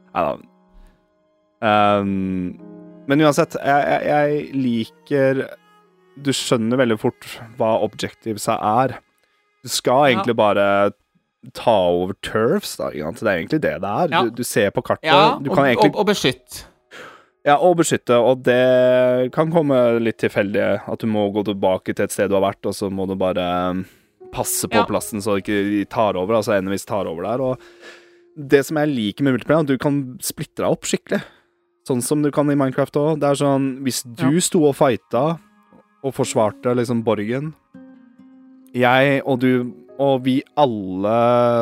Nei da. Ehm, men uansett, jeg, jeg, jeg liker Du skjønner veldig fort hva objectives er. Du skal Ja. egentlig bare ta over turfs, da. Ikke? Det er egentlig det det er. Ja. Du, du ser på kartet. ja du og, egentlig og, og beskytt. Ja, og beskytte, og det kan komme litt tilfeldig. At du må gå tilbake til et sted du har vært, og så må du bare um, passe på Ja. plassen så ikke de tar over, altså endeligvis tar over der. Og det som jeg liker med multiplayer, er at du kan splitte deg opp skikkelig. Sånn som du kan i Minecraft òg. Det er sånn Hvis du Ja. sto og fighta og forsvarte liksom borgen Jeg og du og vi alle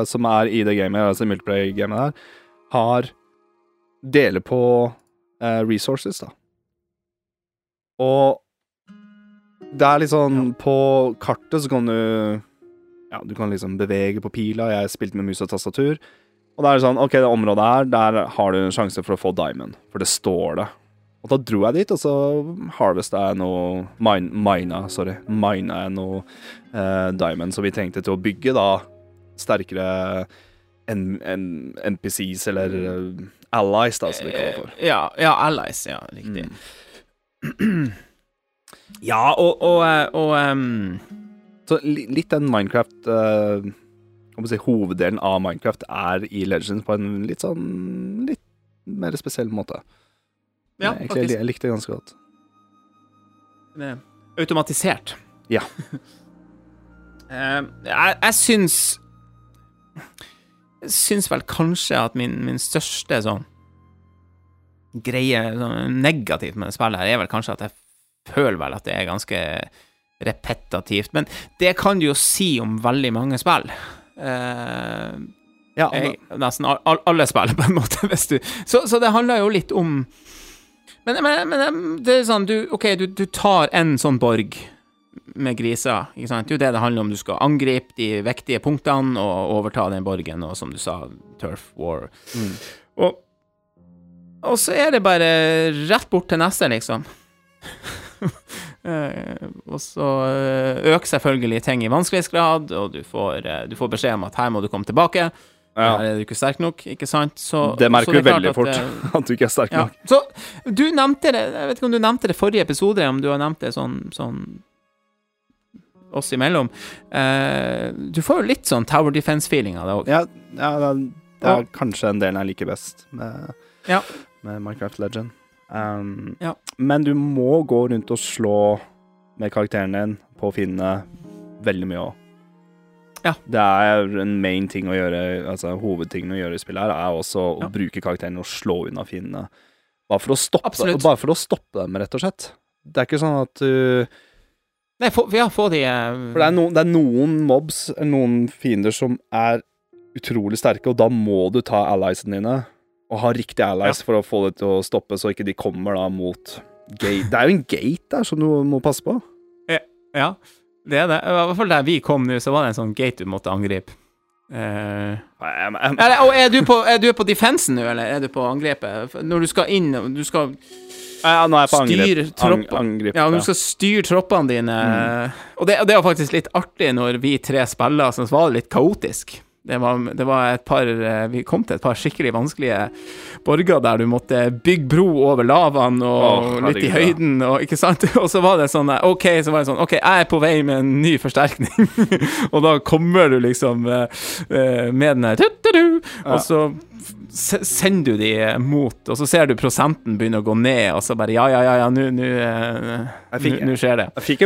som er i det gamet, altså multiplayer-gamet der, har deler på eh, resources, da. Og det er litt sånn På kartet så kan du Ja, du kan liksom bevege på pila. Jeg spilte med mus og tastatur. Og da er det sånn OK, det området her, der har du en sjanse for å få diamond. For det står det. Og da dro jeg dit, og så harvesta jeg noe mine, Mina, sorry. Mina jeg noe eh, diamond som vi trengte til å bygge da sterkere en, en NPCs, eller eh, allies, da, som vi kaller for. Ja, ja, allies. Ja, riktig. Mm. Ja, og, og, eh, og um... Så litt den Minecraft uh, hva si, Hoveddelen av Minecraft er i Legends på en litt sånn Litt mer spesiell måte. Ja, jeg, jeg, jeg likte det ganske godt. Det er Automatisert. Ja. Eh, jeg, jeg syns syns vel kanskje at min, min største sånn greie sånn negativt med det spillet her, er vel kanskje at jeg føler vel at det er ganske repetativt. Men det kan du jo si om veldig mange spill. Uh, Ja, jeg, nesten all, all, alle spill, på en måte. Du, så, så det handler jo litt om Men, men, men det er sånn, du, OK, du, du tar en sånn borg med griser, ikke sant? Det er jo det det handler om. Du skal angripe de viktige punktene og overta den borgen, og som du sa, turf war. Mm. Og, og så er det bare rett bort til neste, liksom. Eh, og så eh, øker selvfølgelig ting i vanskelighetsgrad, og du får, eh, du får beskjed om at her må du komme tilbake. Ja. Er du ikke sterk nok, ikke sant? Så, Det merker så du veldig fort, at, at du ikke er sterk ja. nok. Så du nevnte det Jeg vet ikke om du nevnte det forrige episode, om du har nevnt det sånn, sånn oss imellom. Uh, du får jo litt sånn Tower Defense-feeling av det òg. Ja, ja det, er, det er kanskje en del jeg liker best med, Ja. med Minecraft Legend. Um, Ja. Men du må gå rundt og slå med karakteren din på å finne veldig mye òg. Ja. Det er en main ting å gjøre, altså hovedtingen å gjøre i spillet her, er også å Ja. bruke karakteren og slå unna fiendene. Bare for å stoppe Absolutt. Bare for å stoppe dem, rett og slett. Det er ikke sånn at du Nei, få, ja, få de uh... For det er, no, det er noen mobs, noen fiender, som er utrolig sterke, og da må du ta alliesene dine. Og ha riktige allies for å få det til å stoppe, så ikke de kommer da mot gate. Det er jo en gate der som du må passe på. Ja. Ja, det er det. I hvert fall der vi kom nå, så var det en sånn gate du måtte angripe. Uh, I'm, I'm... Er, er du på, er du på defensen nå, eller er du på angrepet? Når du skal inn og Du skal Ja, nå er jeg på styre angrep. Ang, tropper. angrep Ja, ja. du skal styre troppene dine. Mm. Og, det, og det var faktisk litt artig når vi tre spiller, så var det litt kaotisk. Det var, det var et par eh, Vi kom til et par skikkelig vanskelige borger der du måtte bygge bro over lavaen og oh, litt i høyden, og ikke sant? Og så var det sånn eh, OK, så var det sånn OK, jeg er på vei med en ny forsterkning, og da kommer du liksom eh, med den Ja. Og så sender du de mot, og så ser du prosenten begynne å gå ned, og så bare ja, ja, ja, ja, nå nå, skjer det. Jeg fikk,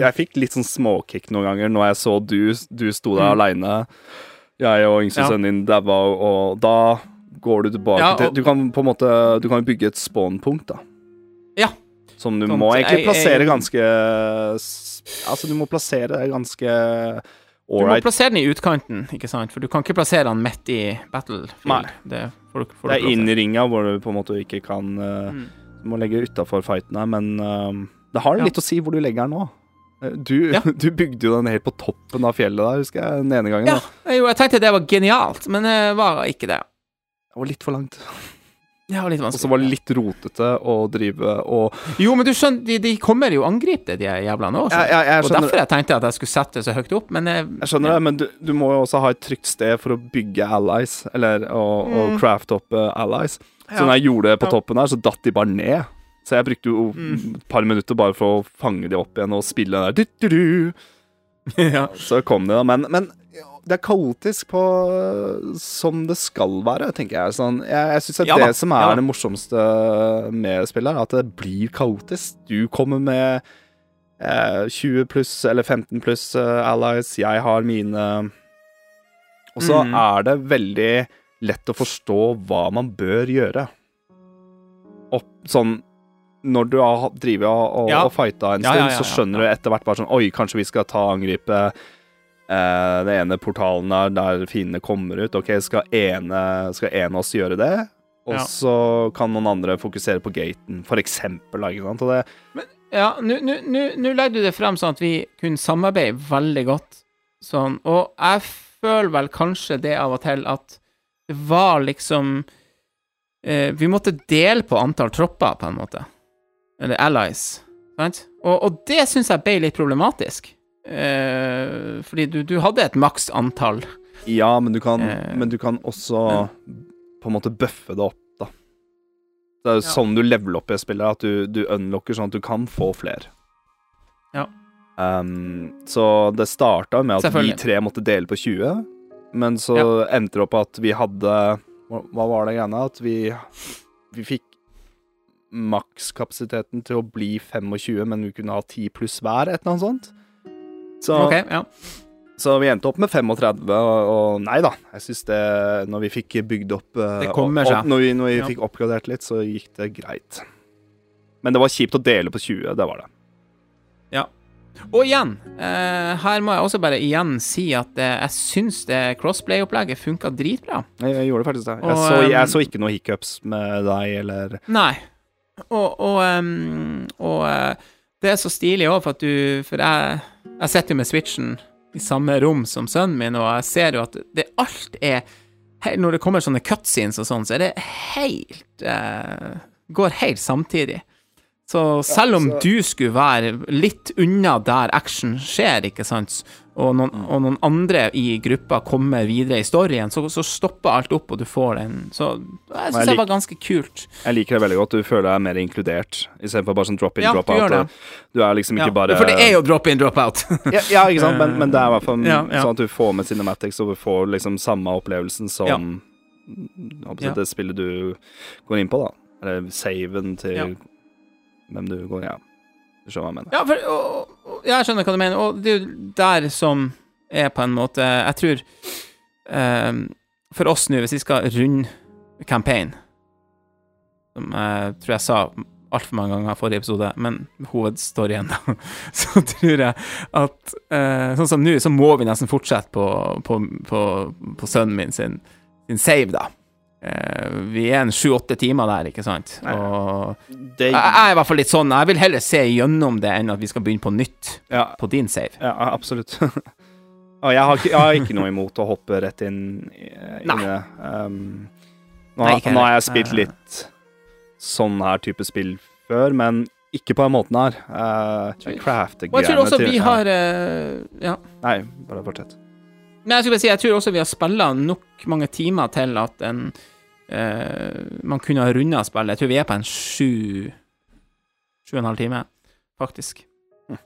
jeg fikk litt sånn småkick noen ganger når jeg så du, du sto der Mm. aleine. Jeg og yngste Ja. sønnen din daua, og da går du tilbake Ja, og- til Du kan på en måte Du kan bygge et spawnpunkt, da. Ja. Som du Sånt, må egentlig plassere jeg- ganske Altså, du må plassere det ganske Du må plassere den i utkanten, ikke sant? For du kan ikke plassere den midt i battlefield. Nei. Det får, du- får Det er ikke inn i ringa hvor du på en måte ikke kan uh, Mm. Du må legge utafor fighten her, men uh, det har Ja. litt å si hvor du legger den nå. Eh, Du, Ja. du bygde jo den helt på toppen av fjellet der, husker jeg, den ene gangen. Ja, jo, jeg tenkte det var genialt, men det var ikke det. Det var litt for langt. Det var litt vanskelig. Og så var det litt rotete å drive og Jo, men du skjønner, de, de kommer jo og angriper det, de jævlene òg. Jeg, jeg, jeg Og derfor jeg tenkte at jeg skulle sette det så høyt opp, men jeg, jeg skjønner det, men du, du må jo også ha et trygt sted for å bygge allies, eller å, Mm. crafte opp eh, allies. Så Ja. når jeg gjorde det på Ja. toppen her, så datt de bare ned. Så jeg brukte jo Mm. et par minutter bare for å fange de opp igjen og spille den der ja. Så kom de, da. Men, men det er kaotisk på som det skal være, tenker jeg. Sånn, jeg jeg syns det er Ja det som er ja det morsomste med spillet, at det blir kaotisk. Du kommer med eh, 20 pluss eller 15 pluss eh, allies, jeg har mine Og så Mm. er det veldig lett å forstå hva man bør gjøre. Opp, sånn når du har drevet og, og, Ja. og fighta en Ja, stund, ja, ja, så skjønner du etter hvert bare sånn Oi, kanskje vi skal ta angripe eh, den ene portalen der, der fiendene kommer ut. Ok, skal ene, skal en av oss gjøre det? Og Ja. så kan noen andre fokusere på gaten, for eksempel. Ikke sant? Og det, Ja, nå nå- nå legger du det frem sånn at vi kunne samarbeide veldig godt. Sånn. Og jeg føler vel kanskje det av og til at det var liksom eh, Vi måtte dele på antall tropper, på en måte. Eller allies. Sant? Og, og det syns jeg ble litt problematisk. Eh, fordi du, du hadde et maks antall. ja, men du, kan, Eh, men du kan også på en måte bøffe det opp, da. Det er jo Ja. sånn du leveler opp i spillet, at du, du unlocker sånn at du kan få flere. Ja. Um, så det starta med at vi tre måtte dele på 20, men så endte det opp at vi hadde hva var det greiene? At vi, vi fikk makskapasiteten til å bli 25, men vi kunne ha 10 pluss hver, et eller annet sånt. Så okay, ja. Så vi endte opp med 35, og, og nei da. Jeg syns det Når vi fikk bygd opp eh, kommer opp-. Når vi, når vi Ja. fikk oppgradert litt, så gikk det greit. Men det var kjipt å dele på 20, det var det. Ja. Og igjen, eh, her må jeg også bare igjen si at eh, jeg syns det crossplay-opplegget funka dritbra. Jeg, jeg gjorde faktisk det. Jeg, Og, så, jeg um, så ikke noe hiccups med deg eller Nei. Og, og, og eh, det er så stilig òg, for at du For jeg, jeg sitter jo med switchen i samme rom som sønnen min, og jeg ser jo at det alt er Når det kommer sånne cutscenes og sånn, så er det helt uh, Går helt samtidig. Så selv om du skulle være litt unna der action skjer, ikke sant, og noen, og noen andre i gruppa kommer videre i storyen, så, så stopper alt opp, og du får den Så jeg syns det var ganske kult. Jeg liker det veldig godt. Du føler deg mer inkludert, istedenfor bare sånn drop in, Ja, drop out. det. Du er liksom ikke Ja, bare For det er jo drop in, drop out. ja, ja, ikke sant, men, men det er i hvert fall sånn at du får med cinematics, og du får liksom samme opplevelsen som det spillet du går inn på, da. Eller saven til hvem du går Ja, du skjønner hva jeg mener. ja, for, og, og, jeg skjønner hva du mener, og det er jo der som er på en måte Jeg tror um, For oss nå, hvis vi skal runde campaign, som jeg tror jeg sa altfor mange ganger i forrige episode, men hovedstoryen, da, så tror jeg at uh, Sånn som nå, så må vi nesten fortsette på, på, på, på sønnen min sin, sin save, da. Eh, vi er en sju-åtte timer der, ikke sant? Og Det, jeg, er i hvert fall litt sånn, jeg vil heller se gjennom det enn at vi skal begynne på nytt ja, på din save. ja, absolutt. Og jeg har, jeg har ikke noe imot å hoppe rett inn i det. Um, nå, Nei, nå har jeg spilt Eh. litt sånn her type spill før, men ikke på den måten her. Uh, Og Crafte-greiene jeg tror også vi har uh, Ja. Nei, bare fortsett. Men jeg skulle bare si, jeg tror også vi har spilla nok mange timer til at en eh, man kunne ha runda spillet. Jeg tror vi er på en sju Sju og en halv time, faktisk. Hm.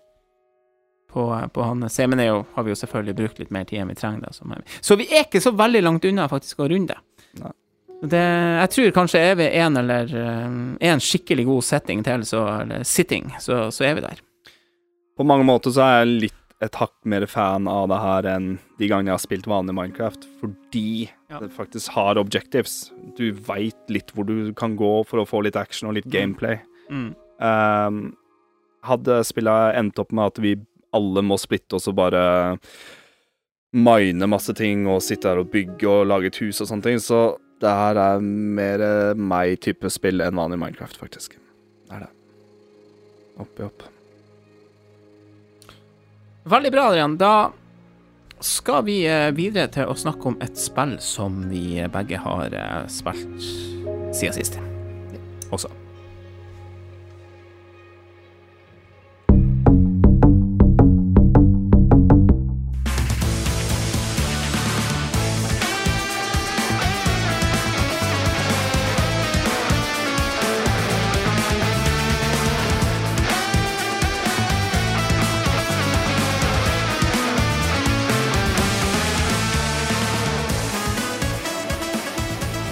På, på han Semen er jo, har vi jo selvfølgelig brukt litt mer tid enn vi trenger. Da, som. Så vi er ikke så veldig langt unna faktisk å runde. Det, jeg tror kanskje er vi en eller eh, en skikkelig god setting til, så, eller sitting, så, så er vi der. På mange måter så er jeg litt et hakk mer fan av det her enn de gangene jeg har spilt vanlig Minecraft, fordi Ja. det faktisk har objectives. Du veit litt hvor du kan gå for å få litt action og litt gameplay. Mm. Um, hadde spillet endt opp med at vi alle må splitte oss og bare mine masse ting og sitte her og bygge og lage et hus og sånne ting, så det her er mer eh, meg type spill enn vanlig Minecraft, faktisk. Det er det. Oppi opp. Veldig bra, Adrian. Da skal vi eh, videre til å snakke om et spill som vi begge har eh, spilt siden sist. Også.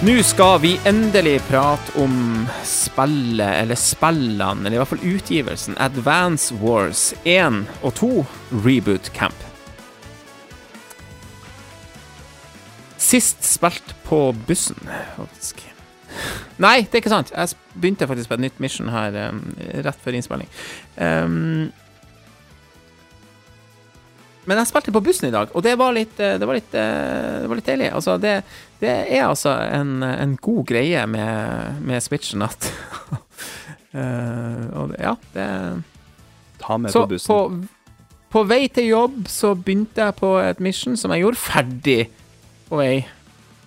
Nå skal vi endelig prate om spillet, eller spillene, eller i hvert fall utgivelsen, Advance Wars 1 og 2 Reboot Camp. Sist spilt på bussen, faktisk. Nei, det er ikke sant. Jeg begynte faktisk på et nytt mission her um, rett før innspilling. Um, men jeg spilte på bussen i dag, og det var litt, eh, det var litt, eh, det var litt deilig. Altså, det, det er altså en, en god greie med, med Switchen at uh, Og ja, det Ta med Så på bussen. på, på vei til jobb så begynte jeg på et mission som jeg gjorde ferdig på vei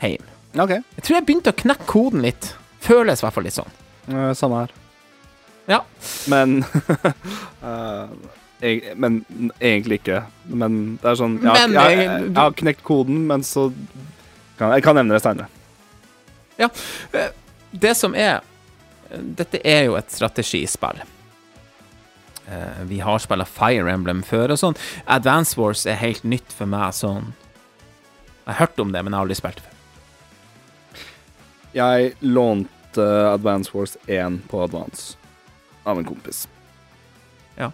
hjem. Okay. Jeg tror jeg begynte å knekke koden litt. Føles i hvert fall litt sånn. Uh, Samme her. Ja. Men uh, jeg, Men egentlig ikke. Men det er sånn Jeg, har- jeg, eh, jeg, jeg har knekt koden, men så Jeg kan nevne det seinere. Det som er Dette er jo et strategispill. Eh, Vi har spilla Fire Emblem før og sånn. Advance Wars er helt nytt for meg sånn Jeg har hørt om det, men jeg har aldri spilt det før. Jeg lånte Advance Wars 1 på Advance av en kompis. Ja.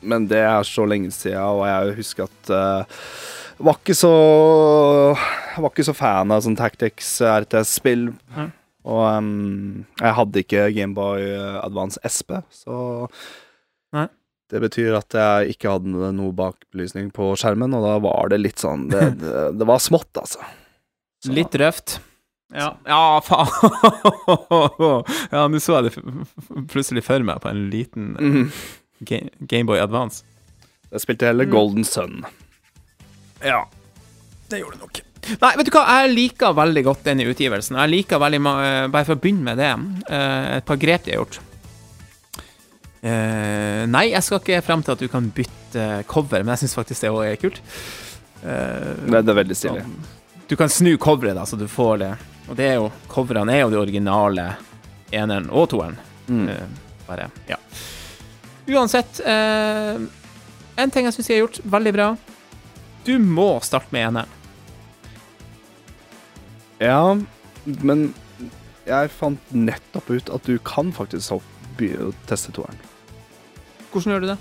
men det er så lenge siden, og jeg husker at uh, var ikke så var ikke så fan av sånn Tactics RTS-spill. Mm. Og um, jeg hadde ikke Gameboy Advance SP, så Nei. Det betyr at jeg ikke hadde noe bakbelysning på skjermen, og da var det litt sånn Det, det, det var smått, altså. Så- Litt røft. Ja, ja faen. ja, nå så jeg det plutselig for meg på en liten mm. Ga- Gameboy Advance. Jeg spilte heller Mm. Golden Sun. Ja, det gjorde det nok. Nei, vet du hva, jeg liker veldig godt denne utgivelsen. Jeg liker veldig eh, Bare for å begynne med det, eh, et par grep de har gjort. Uh, nei, jeg skal ikke frem til at du kan bytte cover, men jeg syns faktisk det òg er kult. Uh, Det, det er veldig stilig. Du kan snu coveret, da, så du får det. Og det er jo Coverne er jo de originale eneren og toeren. Mm. Uh, bare, ja. Uansett, en ting jeg syns de har gjort veldig bra. Du må starte med eneren. Ja, men jeg fant nettopp ut at du kan faktisk teste toeren. Hvordan gjør du det?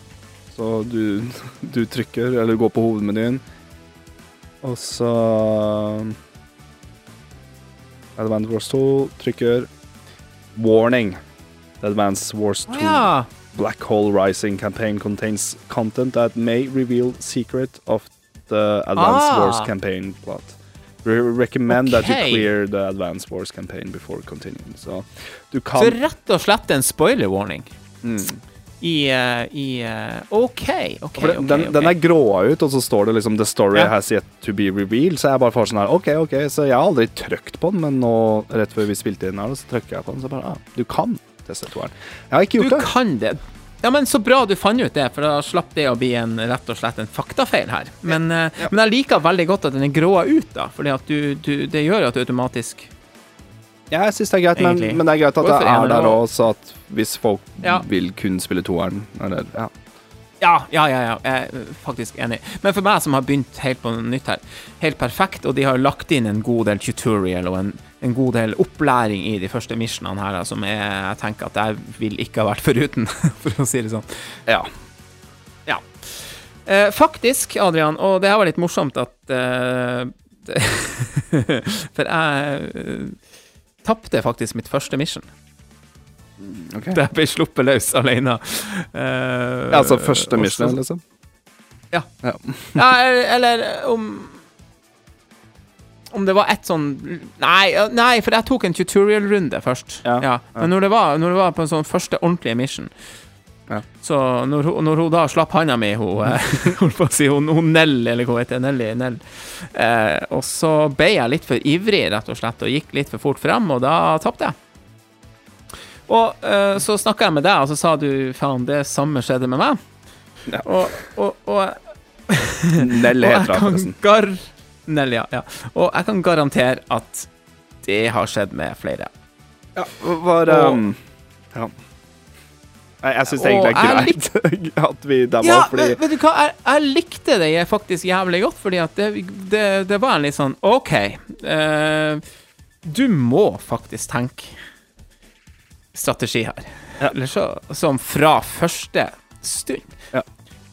Så du, du trykker, eller går på hovedmenyen, og så Advanced Wars 2 trykker Warning. Advanced Wars 2 Å ja! Black Hole Rising campaign contains content that may reveal secret of the Advanced Ah. Wars campaign plot. We recommend that you clear the Advanced Wars campaign before continuing. Så du Så rett og slett en spoiler warning mm. i, uh, i uh, OK, OK. For det- ok, den, ok. den er gråa ut, og så står det liksom 'The story yeah. has yet to be revealed'. Så jeg bare får sånn her OK, OK. Så jeg har aldri trykt på den, men nå, rett før vi spilte inn her, så trykker jeg på den, så bare ah, Du kan teste toeren. Jeg har ikke Du det. Du kan det. Ja, men Så bra du fant ut det, for da slapp det å bli en, rett og slett en faktafeil her. Men, eh, men jeg liker veldig godt at den er gråa ut, da, fordi du, du, det gjør at du automatisk Ja, jeg syns det er greit, men, men det er greit at det er der òg, så at hvis folk Ja. vil kun spille toeren eller, ja. Ja, ja, ja, ja, jeg er faktisk enig. Men for meg som har begynt helt på nytt her, helt perfekt, og de har lagt inn en god del tutorial og en, en god del opplæring i de første missionene her, som jeg, jeg tenker at jeg vil ikke ha vært foruten, for å si det sånn. ja. Eh, faktisk, Adrian, og det her var litt morsomt at eh, For jeg eh, tapte faktisk mitt første mission. Ok. ble jeg sluppet løs alene. Uh, altså første Michelin, liksom? mission, Ja. Ja, eller, om Om det var ett sånn Nei, nei for jeg tok en tutorial-runde først. Ja, Ja, ja. Men når det, var, når det var på en sånn første ordentlige mission Ja. Så når, når hun da slapp handa mi, hun eh, holdt på å si, hun, hun Nell, eller hva heter Nelly, Nell eh, Og så ble jeg litt for ivrig, rett og slett, og gikk litt for fort frem, og da tapte jeg. Og uh, så snakka jeg med deg, og så sa du faen, det samme skjedde med meg. Ja. Og, og, og Nell heter hun forresten. gar... Nell, ja, ja. Og jeg kan garantere at det har skjedd med flere. Ja, var um, Ja. Jeg, jeg syns egentlig det er greit at vi der Ja, fordi men, vet du hva, jeg, jeg likte det faktisk jævlig godt, fordi at det, det, det var en litt sånn OK, Uh, du må faktisk tenke strategi her. Ja. Eller så, som fra første stund. Ja.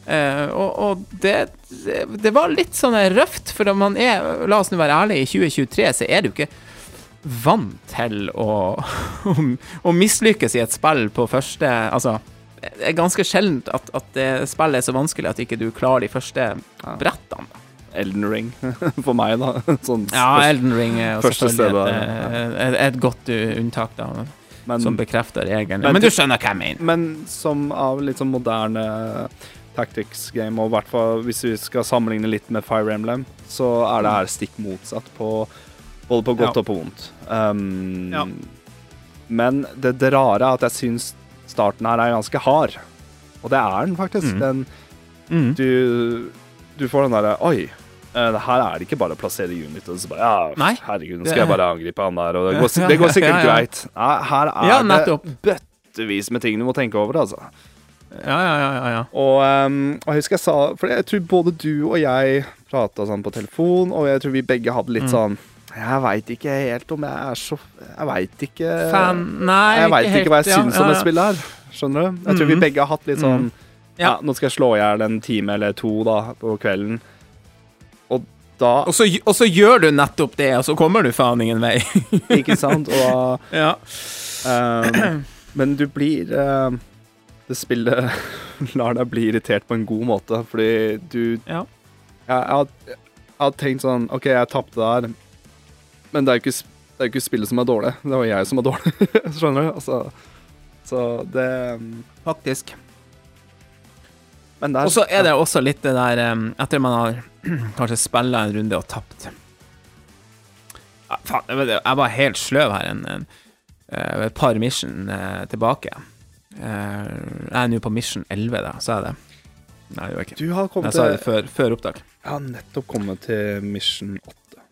Uh, og og det, det, det var litt sånn røft, for man er, la oss nå være ærlige, i 2023 så er du ikke vant til å, å, å mislykkes i et spill på første Altså, det er ganske sjeldent at, at det spillet er så vanskelig at ikke du klarer de første brettene. Elden Ring for meg, da. Sånn Ja, Elden Ring er selvfølgelig et, et, et, godt uh, unntak, da, men, som bekrefter egen... men Men, du skjønner hva jeg mener. men som av litt sånn moderne tactics game, og hvert fall hvis vi skal sammenligne litt med Fire Emblem, så er det her stikk motsatt på både på godt Ja. og på vondt. Um, Ja. Men det, det rare er at jeg syns starten her er ganske hard. Og det er den faktisk. Mm. Den, Mm. du, du får den derre Oi, her er det ikke bare å plassere unit, og så bare Ja, Nei. herregud, nå skal jeg bare angripe han der, og det går, det går sikkert ja, ja. greit. Her er Ja, det bøttevis med ting du må tenke over, altså. Ja, ja, ja, ja, ja. Og, um, og jeg husker jeg sa For jeg tror både du og jeg prata sånn på telefon, og jeg tror vi begge hadde litt Mm. sånn Jeg veit ikke helt om jeg er så Jeg veit ikke Fan Nei, Jeg veit ikke hva jeg ja, syns om det spillet spill her. Skjønner du? Jeg tror vi Mhm. begge har hatt litt sånn ja. Ja. nå skal jeg slå i hjel en time eller to da, på kvelden. Da Og så, og så gjør du nettopp det, og så kommer du faen ingen vei. Ikke sant? Og ja. um, Men du blir uh, Det spillet lar deg bli irritert på en god måte, fordi du Ja. Jeg, jeg, jeg hadde tenkt sånn OK, jeg tapte der, men det er jo ikke, ikke spillet som er dårlig. Det var jeg som er dårlig. Skjønner du? Altså, så det Faktisk. Men der Og så er det også litt det der um, Etter man har kanskje spilla en runde og tapt ja, Faen, jeg var helt sløv her en, en, eh, et par mission eh, tilbake. Eh, jeg er nå på mission 11, da, sa jeg det? Nei, det gjør jeg ikke. Du har kommet Jeg sa det før, før opptak. Jeg har nettopp kommet til Mission 8.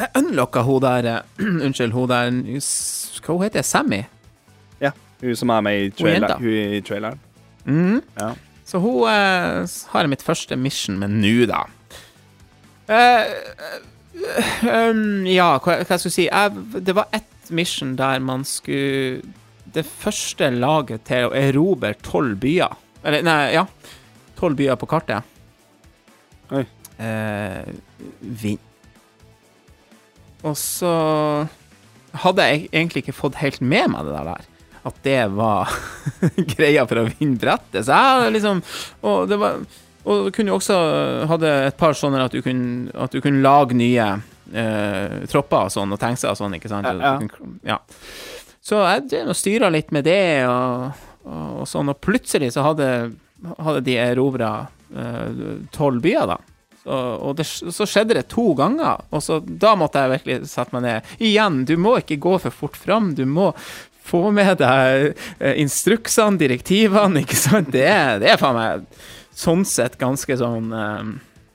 Jeg unlocka hun der Unnskyld, hun der Hva heter hun? Sammy? Ja, Hun som er med i trailer, i traileren. Mm. Ja. Så hun eh, har jeg mitt første mission med nå, da. Eh, eh, um, ja, hva, hva jeg si jeg, Det var ett mission der man skulle Det første laget til å erobre tolv byer Eller, nei, ja. Tolv byer på kartet. Oi. Eh, vinn. Og så hadde jeg egentlig ikke fått helt med meg det der. At det var greia for å vinne brettet. Så jeg liksom Og det var Og du kunne jo også hadde et par sånne at du kunne, at du kunne lage nye eh, tropper og sånn, og tankser og sånn, ikke sant? Ja, ja. Ja. Så jeg styra litt med det, og, og, og sånn, og plutselig så hadde, hadde de erobra tolv byer, da. Så, og det, så skjedde det to ganger, og så da måtte jeg virkelig sette meg ned. Igjen, du må ikke gå for fort fram, du må få med deg eh, instruksene, direktivene, ikke sant? Det det er faen meg sånn sett ganske sånn um,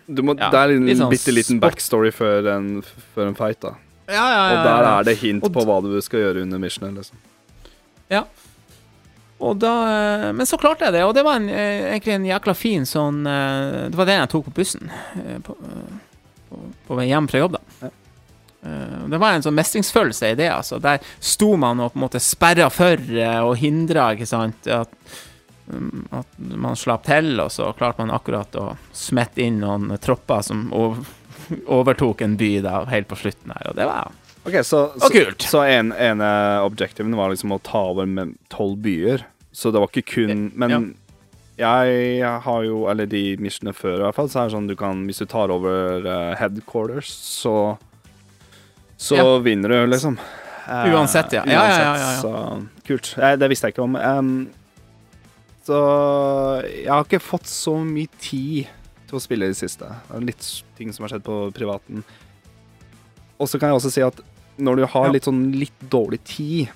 Du må, Ja, det er en sånn bitte liten backstory før en, før en fight, da. Ja, ja, ja. Og der er det hint på hva du skal gjøre under missionet, liksom. Ja. Og da, eh, men så klarte jeg det, og det var en, egentlig en jækla fin sånn Det var den jeg tok på bussen på, på, på vei hjem fra jobb, da. Ja. Eh, Det var en sånn mestringsfølelse i det. altså Der sto man og på en måte sperra for eh, og hindra, ikke sant. At, mm, at man slapp til, og så klarte man akkurat å smette inn noen tropper som overtok en by da helt på slutten her, og det var okay, så, Og kult. så en, ene objectiven var liksom å ta over med tolv byer. Så det var ikke kun Men jeg har jo Eller de missionene før, i hvert fall, så er det sånn du kan Hvis du tar over uh, headquarters, så Så Ja. vinner du, liksom. Eh, Uansett, ja. Ja, ja, ja. Så kult. Det visste jeg ikke om. Um, så jeg har ikke fått så mye tid til å spille i det siste. Det er litt ting som har skjedd på privaten. Og så kan jeg også si at når du har litt sånn litt dårlig tid,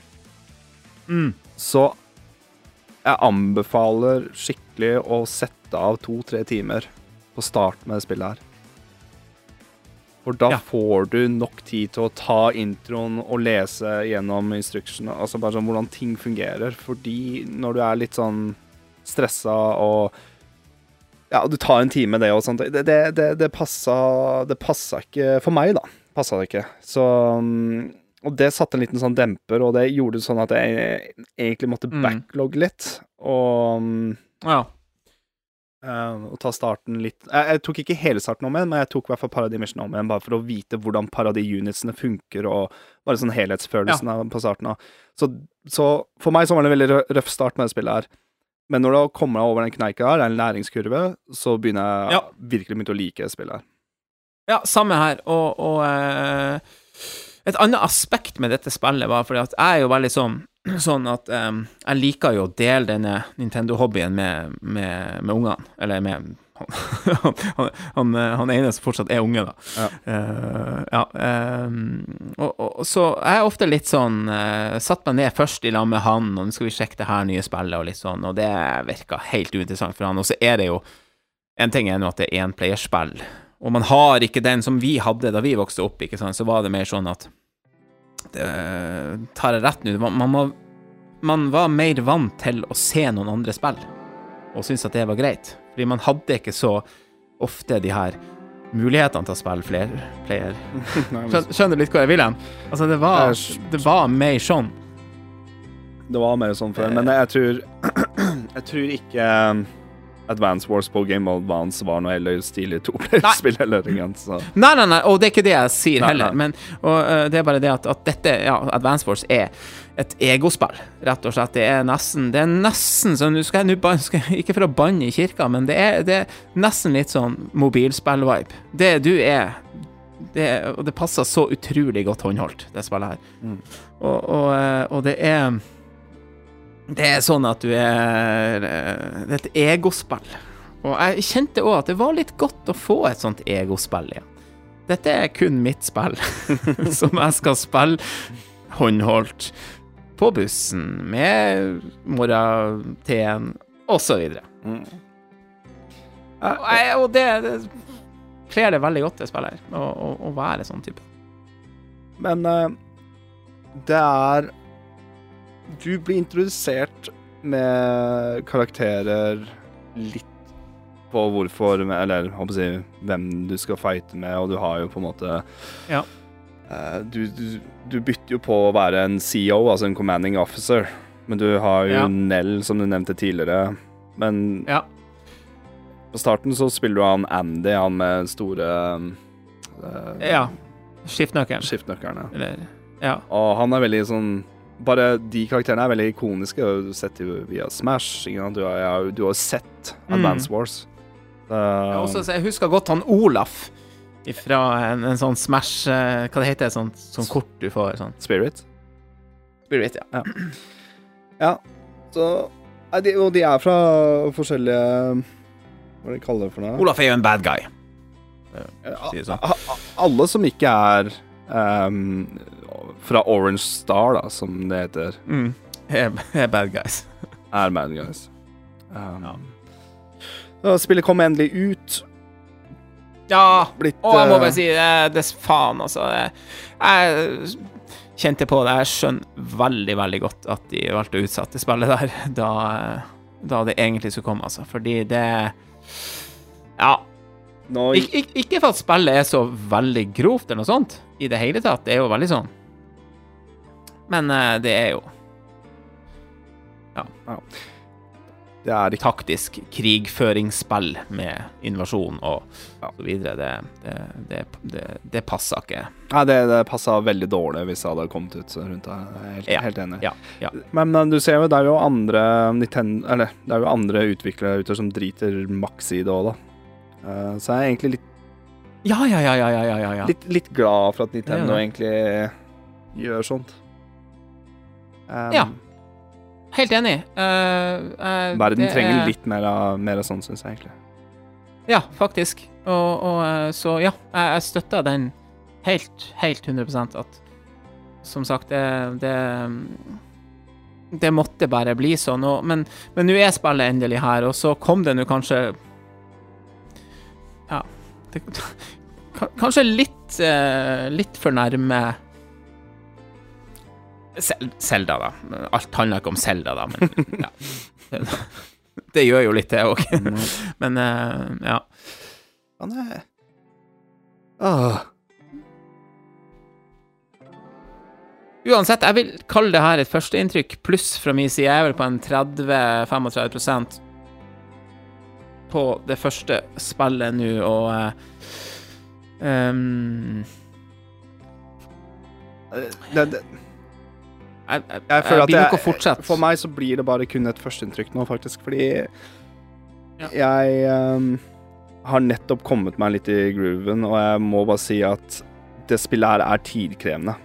mm. så jeg anbefaler skikkelig å sette av to-tre timer på start med det spillet her. For da Ja. får du nok tid til å ta introen og lese gjennom instruksjonene, altså bare sånn hvordan ting fungerer. Fordi når du er litt sånn stressa og ja, du tar en time, det og sånt. Det, det, det, det passa Det passa ikke For meg, da. Passa det ikke. Så um, Og det satte en liten sånn demper, og det gjorde det sånn at jeg egentlig måtte Mm. backlogge litt. Og um, Ja. Eh, og ta starten litt jeg, jeg tok ikke hele starten om igjen, men jeg tok i hvert fall Paradimission om igjen, bare for å vite hvordan Paradi-unitsene funker, og bare sånn helhetsfølelsen ja. på starten av. Så, så for meg så var det en veldig rø- røff start med det spillet her. Men når du kommer deg over den kneika der, det er en læringskurve, så begynner jeg Ja. virkelig begynte å like det spillet her. Ja, samme her. Og, og uh, et annet aspekt med dette spillet var fordi at jeg er jo veldig sånn, sånn at um, jeg liker jo å dele denne Nintendo-hobbyen med, med, med ungene. Eller med han, han, han, han ene som fortsatt er unge, da. Ja. Uh, ja um, og, og, så jeg er ofte litt sånn uh, Satt meg ned først i lag med han, og nå skal vi sjekke det her nye spillet, og litt sånn, og det virka helt uinteressant for han. Og så er det jo En ting er nå at det er enplayerspill, og man har ikke den som vi hadde da vi vokste opp, ikke sant, så var det mer sånn at det, Tar jeg rett nå? Man, man, man var mer vant til å se noen andre spill, og syntes at det var greit. Fordi man hadde ikke så ofte de her mulighetene til å spille flere player. skjønner du litt hvor jeg vil hen? Altså, det var, det var mer sånn. Det var mer sånn før, men jeg tror Jeg tror ikke Advance Wars på Game of Advance var noe heller stilig toplayerspill Nei. Nei, nei, nei, og det er ikke det jeg sier Nei, heller. nei. Men og, uh, det er bare det at, at dette, ja, Advance Wars er et egospill, rett og slett. Det er nesten Det er nesten sånn Nå skal jeg skal, Ikke for å banne i kirka, men det er, det er nesten litt sånn mobilspill-vibe. Det du er det, Og det passer så utrolig godt håndholdt, det spillet her. Mm. Og, og, eh, og det er Det er sånn at du er eh, Det er et egospill. Og jeg kjente òg at det var litt godt å få et sånt egospill igjen. Dette er kun mitt spill, som jeg skal spille håndholdt på bussen med morgenteen osv. mm. Og, jeg- og det, det kler det veldig godt, det spillet her, å, å, å være sånn type. Men eh, det er Du blir introdusert med karakterer litt på hvorfor Eller håper jeg, hvem du skal fighte med, og du har jo på en måte Ja. uh, du, du, du bytter jo på å være en CO, altså en commanding officer, men du har jo Ja. Nell, som du nevnte tidligere. Men Ja. på starten så spiller du han Andy, han med store uh, Ja. Skiftenøkkelen. skiftnøklene. ja. Ja. Og han er veldig sånn Bare de karakterene er veldig ikoniske. Du har sett dem via Smash. Ikke sant? Du har, ja, du har sett Advance Wars. Uh, Jeg, også, jeg husker godt han Olaf fra en, en sånn Smash eh, Hva det heter det? Sånn, sånn kort du får? Sånn Spirit. Spirit, ja. Ja. Så nei, de, Og de er fra forskjellige Hva er det de kaller det for noe? Olaf er jo en bad guy. Ja, sånn. Alle som ikke er ehm, fra Orange Star, da, som det heter, Mm. Er, er bad guys. er bad guys. Um, Ja. så Spillet kom endelig ut. Ja, Blitt og jeg må eh, bare si det, det faen, altså. Jeg, jeg kjente på det. Jeg skjønner veldig, veldig godt at de valgte å utsette spillet der da, da det egentlig skulle komme, altså. Fordi det Ja. Ik ik ikke for at spillet er så veldig grovt eller noe sånt i det hele tatt. Det er jo veldig sånn. Men eh, det er jo Ja Det er ikke taktisk krigføringsspill med invasjon og Ja. så videre. Det, det, det, det, passer ikke. Nei, det, det passa veldig dårlig hvis det hadde kommet ut rundt det. Jeg er helt, Ja, helt enig. ja, ja. Men eh, du ser jo, det er jo andre Nintendo Eller det er jo andre utviklere ute som driter maks i det òg, da. Eh, så jeg er egentlig litt, Ja, ja, ja, ja, ja, ja, ja, ja. litt, litt glad for at Nintendo egentlig gjør sånt. Um, Ja. Helt enig. Eh, uh, Verden trenger er- litt mer av, mer av sånn, syns jeg egentlig. Ja, faktisk. Og, og eh, så ja, jeg, jeg støtter den helt, helt 100 at Som sagt, det, det Det måtte bare bli sånn. Og, men men nå er spillet endelig her, og så kom det nå kanskje Ja det, Kanskje litt Litt for nærme Sel- Zelda, da. Alt handler ikke om Zelda, da, men ja. Det, gjør jo litt, det òg. Men eh, ja. Han er Åh. Uansett, jeg vil kalle det her et førsteinntrykk pluss fra min side. Jeg er vel på en 30-35% på det første spillet nå, og um, det, det, jeg, jeg, Jeg føler at jeg, jeg- For meg så blir det bare kun et førsteinntrykk nå, faktisk, fordi Ja. jeg um, har nettopp kommet meg litt i grooven, og jeg må bare si at det spillet her er tidkrevende.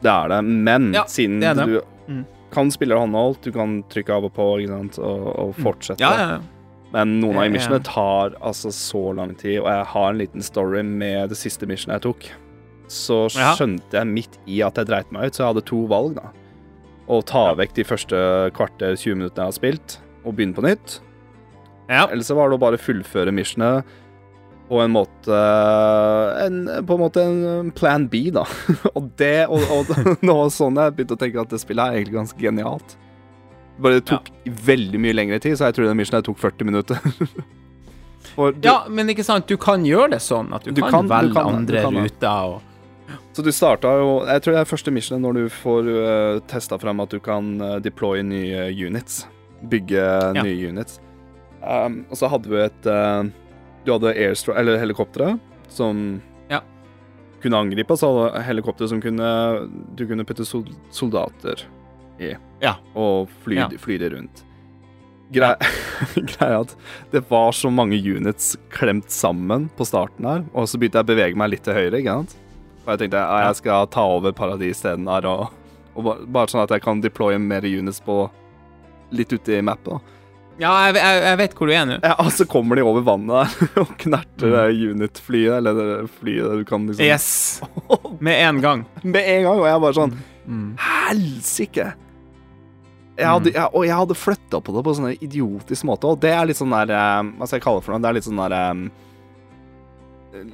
Det er det, men Ja, siden det det. du Mm. kan spille håndholdt, du kan trykke av og på ikke sant, og, og fortsette. Ja, ja, ja. Men noen av missionene tar altså så lang tid, og jeg har en liten story med det siste missionet jeg tok. Så skjønte jeg midt i at jeg dreit meg ut, så jeg hadde to valg, da. Å ta vekk de første kvarter 20 minuttene jeg har spilt, og begynne på nytt. ja. Eller så var det å bare fullføre missionet på en måte en, På en måte en plan B, da. og det og, og det var sånn jeg begynte å tenke at det spillet er egentlig ganske genialt. Bare det tok veldig mye lengre tid, så jeg tror den missionet tok 40 minutter. Du, ja, men ikke sant, du kan gjøre det sånn at du, Du kan, kan- velge du andre kan det. ruter og Så du starta jo Jeg tror det er første missionet når du får uh, testa frem at du kan uh, deploye nye units. Bygge Ja. nye units. Um, og så hadde vi et uh, Du hadde airstrike, eller helikoptre som Ja. kunne angripe, så hadde du helikoptre som kunne Du kunne putte sol soldater i. Ja. Og fly, fly de rundt. Grei, Greia at det var så mange units klemt sammen på starten her, og så begynte jeg å bevege meg litt til høyre, ikke sant? Og jeg tenkte jeg skal ta over paradissteden her, og, og bare sånn at jeg kan deploye mer units på litt ute i mappet. Ja, jeg, jeg, jeg vet hvor du er nå. Ja, og så kommer de over vannet der og knerter mm. unit-flyet, eller det flyet du kan liksom Yes. Med en gang. Med en gang, og jeg bare sånn Mm. Helsike! Jeg hadde, jeg, og jeg hadde flytta på det på sånn idiotisk måte, og det er litt sånn der eh, Hva skal jeg kalle det for noe? Det er litt sånn der eh,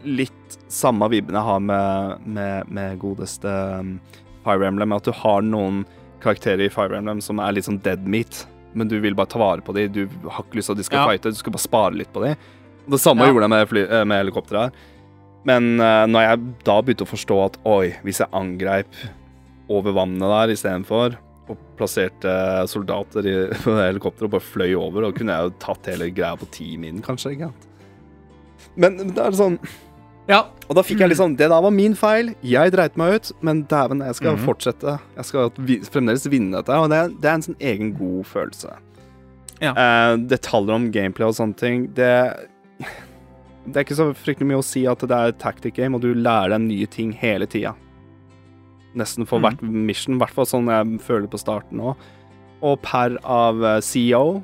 Litt samme vibben jeg har med, med, med godeste um, Fire Emblem, at du har noen karakterer i Fire Emblem som er litt sånn dead meat, men du vil bare ta vare på dem. Du har ikke lyst til at de skal Ja. fighte, du skal bare spare litt på dem. Det samme Ja. gjorde jeg med, fly, eh, med helikopteret her. Men uh, når jeg da begynte å forstå at oi, hvis jeg angreip over vannet der istedenfor, og plasserte soldater i på helikopteret og bare fløy over, da kunne jeg jo tatt hele greia på ti min, kanskje. ikke sant? Men det er sånn Ja. Og da fikk jeg liksom Det der var min feil. Jeg dreit meg ut, men dæven, jeg skal Mhm. fortsette. Jeg skal fremdeles vinne dette, og det, er- det er en sånn egen god følelse. Ja. Uh, detaljer om gameplay og sånne ting, det Det er ikke så fryktelig mye å si at det er et tactic game, og du lærer deg nye ting hele tida. Nesten for mm. hvert mission, i hvert fall sånn jeg føler på starten nå. Og per av eh, CEO,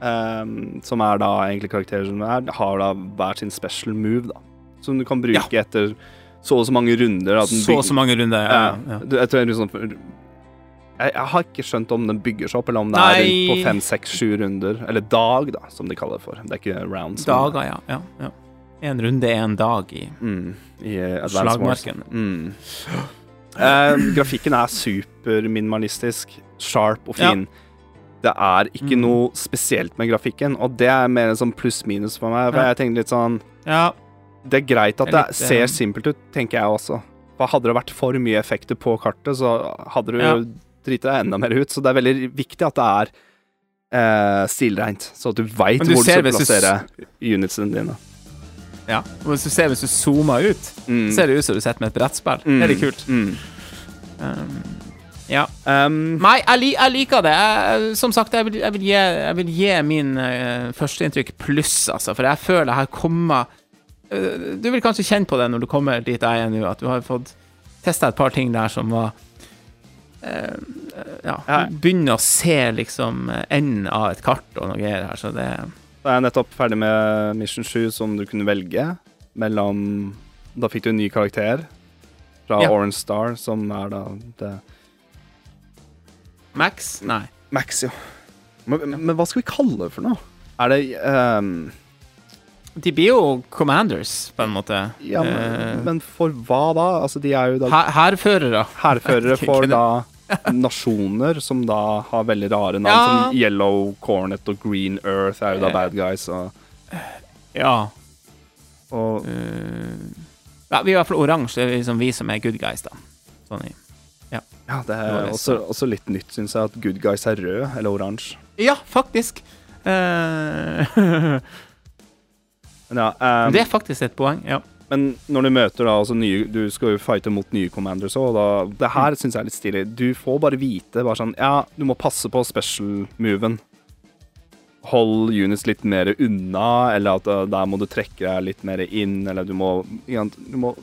eh, som er da egentlig karakterer som er, har da hver sin special move, da. Som du kan bruke etter så og så mange runder. Så og så mange runder. Ja, ja. Uh, jeg, tror liksom, jeg, jeg har ikke skjønt om den bygger seg opp, eller om det er rundt på fem, seks, sju runder. Eller dag, da, som de kaller det for. Det er ikke rounds. Dager, ja. ja, ja. En runde er en dag i Mm, I slagmarken. Mm. Eh, grafikken er superminimalistisk, sharp og fin. Det er ikke Mm. noe spesielt med grafikken, og det er mer en sånn pluss-minus for meg. For jeg tenkte litt sånn Ja. Det er greit at Det det, litt, ser eh, simpelt ut, tenker jeg også. For hadde det vært for mye effekter på kartet, så hadde du Ja. driti deg enda mer ut. Så det er veldig viktig at det er eh, stilreint, så at du veit hvor du skal hvis du plassere unitsene dine. ja. Og hvis du ser hvis du zoomer ut, Mm. ser det ut som du sitter med et brettspill. Mm. Det er litt kult. Mm. Um, ja. Um, Nei, jeg, li jeg liker det. Jeg, som sagt, jeg vil, jeg vil gi, jeg vil gi min uh, førsteinntrykk pluss, altså. For jeg føler jeg har kommet uh, Du vil kanskje kjenne på det når du kommer dit jeg er nå, at du har fått testa et par ting der som var uh, Ja, Ja. du begynner å se liksom enden av et kart og noe greier her, så det Da er jeg nettopp ferdig med Mission 7, som du kunne velge mellom Da fikk du en ny karakter fra Ja. Orange Star, som er da det Max? Nei. Max, jo. Men, men hva skal vi kalle det for noe? Er det um... De blir jo commanders, på en måte. Ja, men, Eh, men for hva da? Altså, de er jo da Hærførere. hærførere for da nasjoner som da har veldig rare navn, Ja. som Yellow Cornet og Green Earth er jo da Eh. bad guys, og, Ja. og uh... ja, vi er i hvert fall oransje. Liksom vi som er good guys, da. Sånn i Ja, det er også, også litt nytt, syns jeg, at good guys er rød eller oransje. Ja, faktisk. Uh, ja, um, det er faktisk et poeng, ja. Men når du møter da altså nye Du skal jo fighte mot nye commanders òg, Det her syns jeg er litt stilig. Du får bare vite bare sånn Ja, du må passe på special-moven. Hold units litt mer unna, eller at uh, der må du trekke deg litt mer inn, eller du må Du må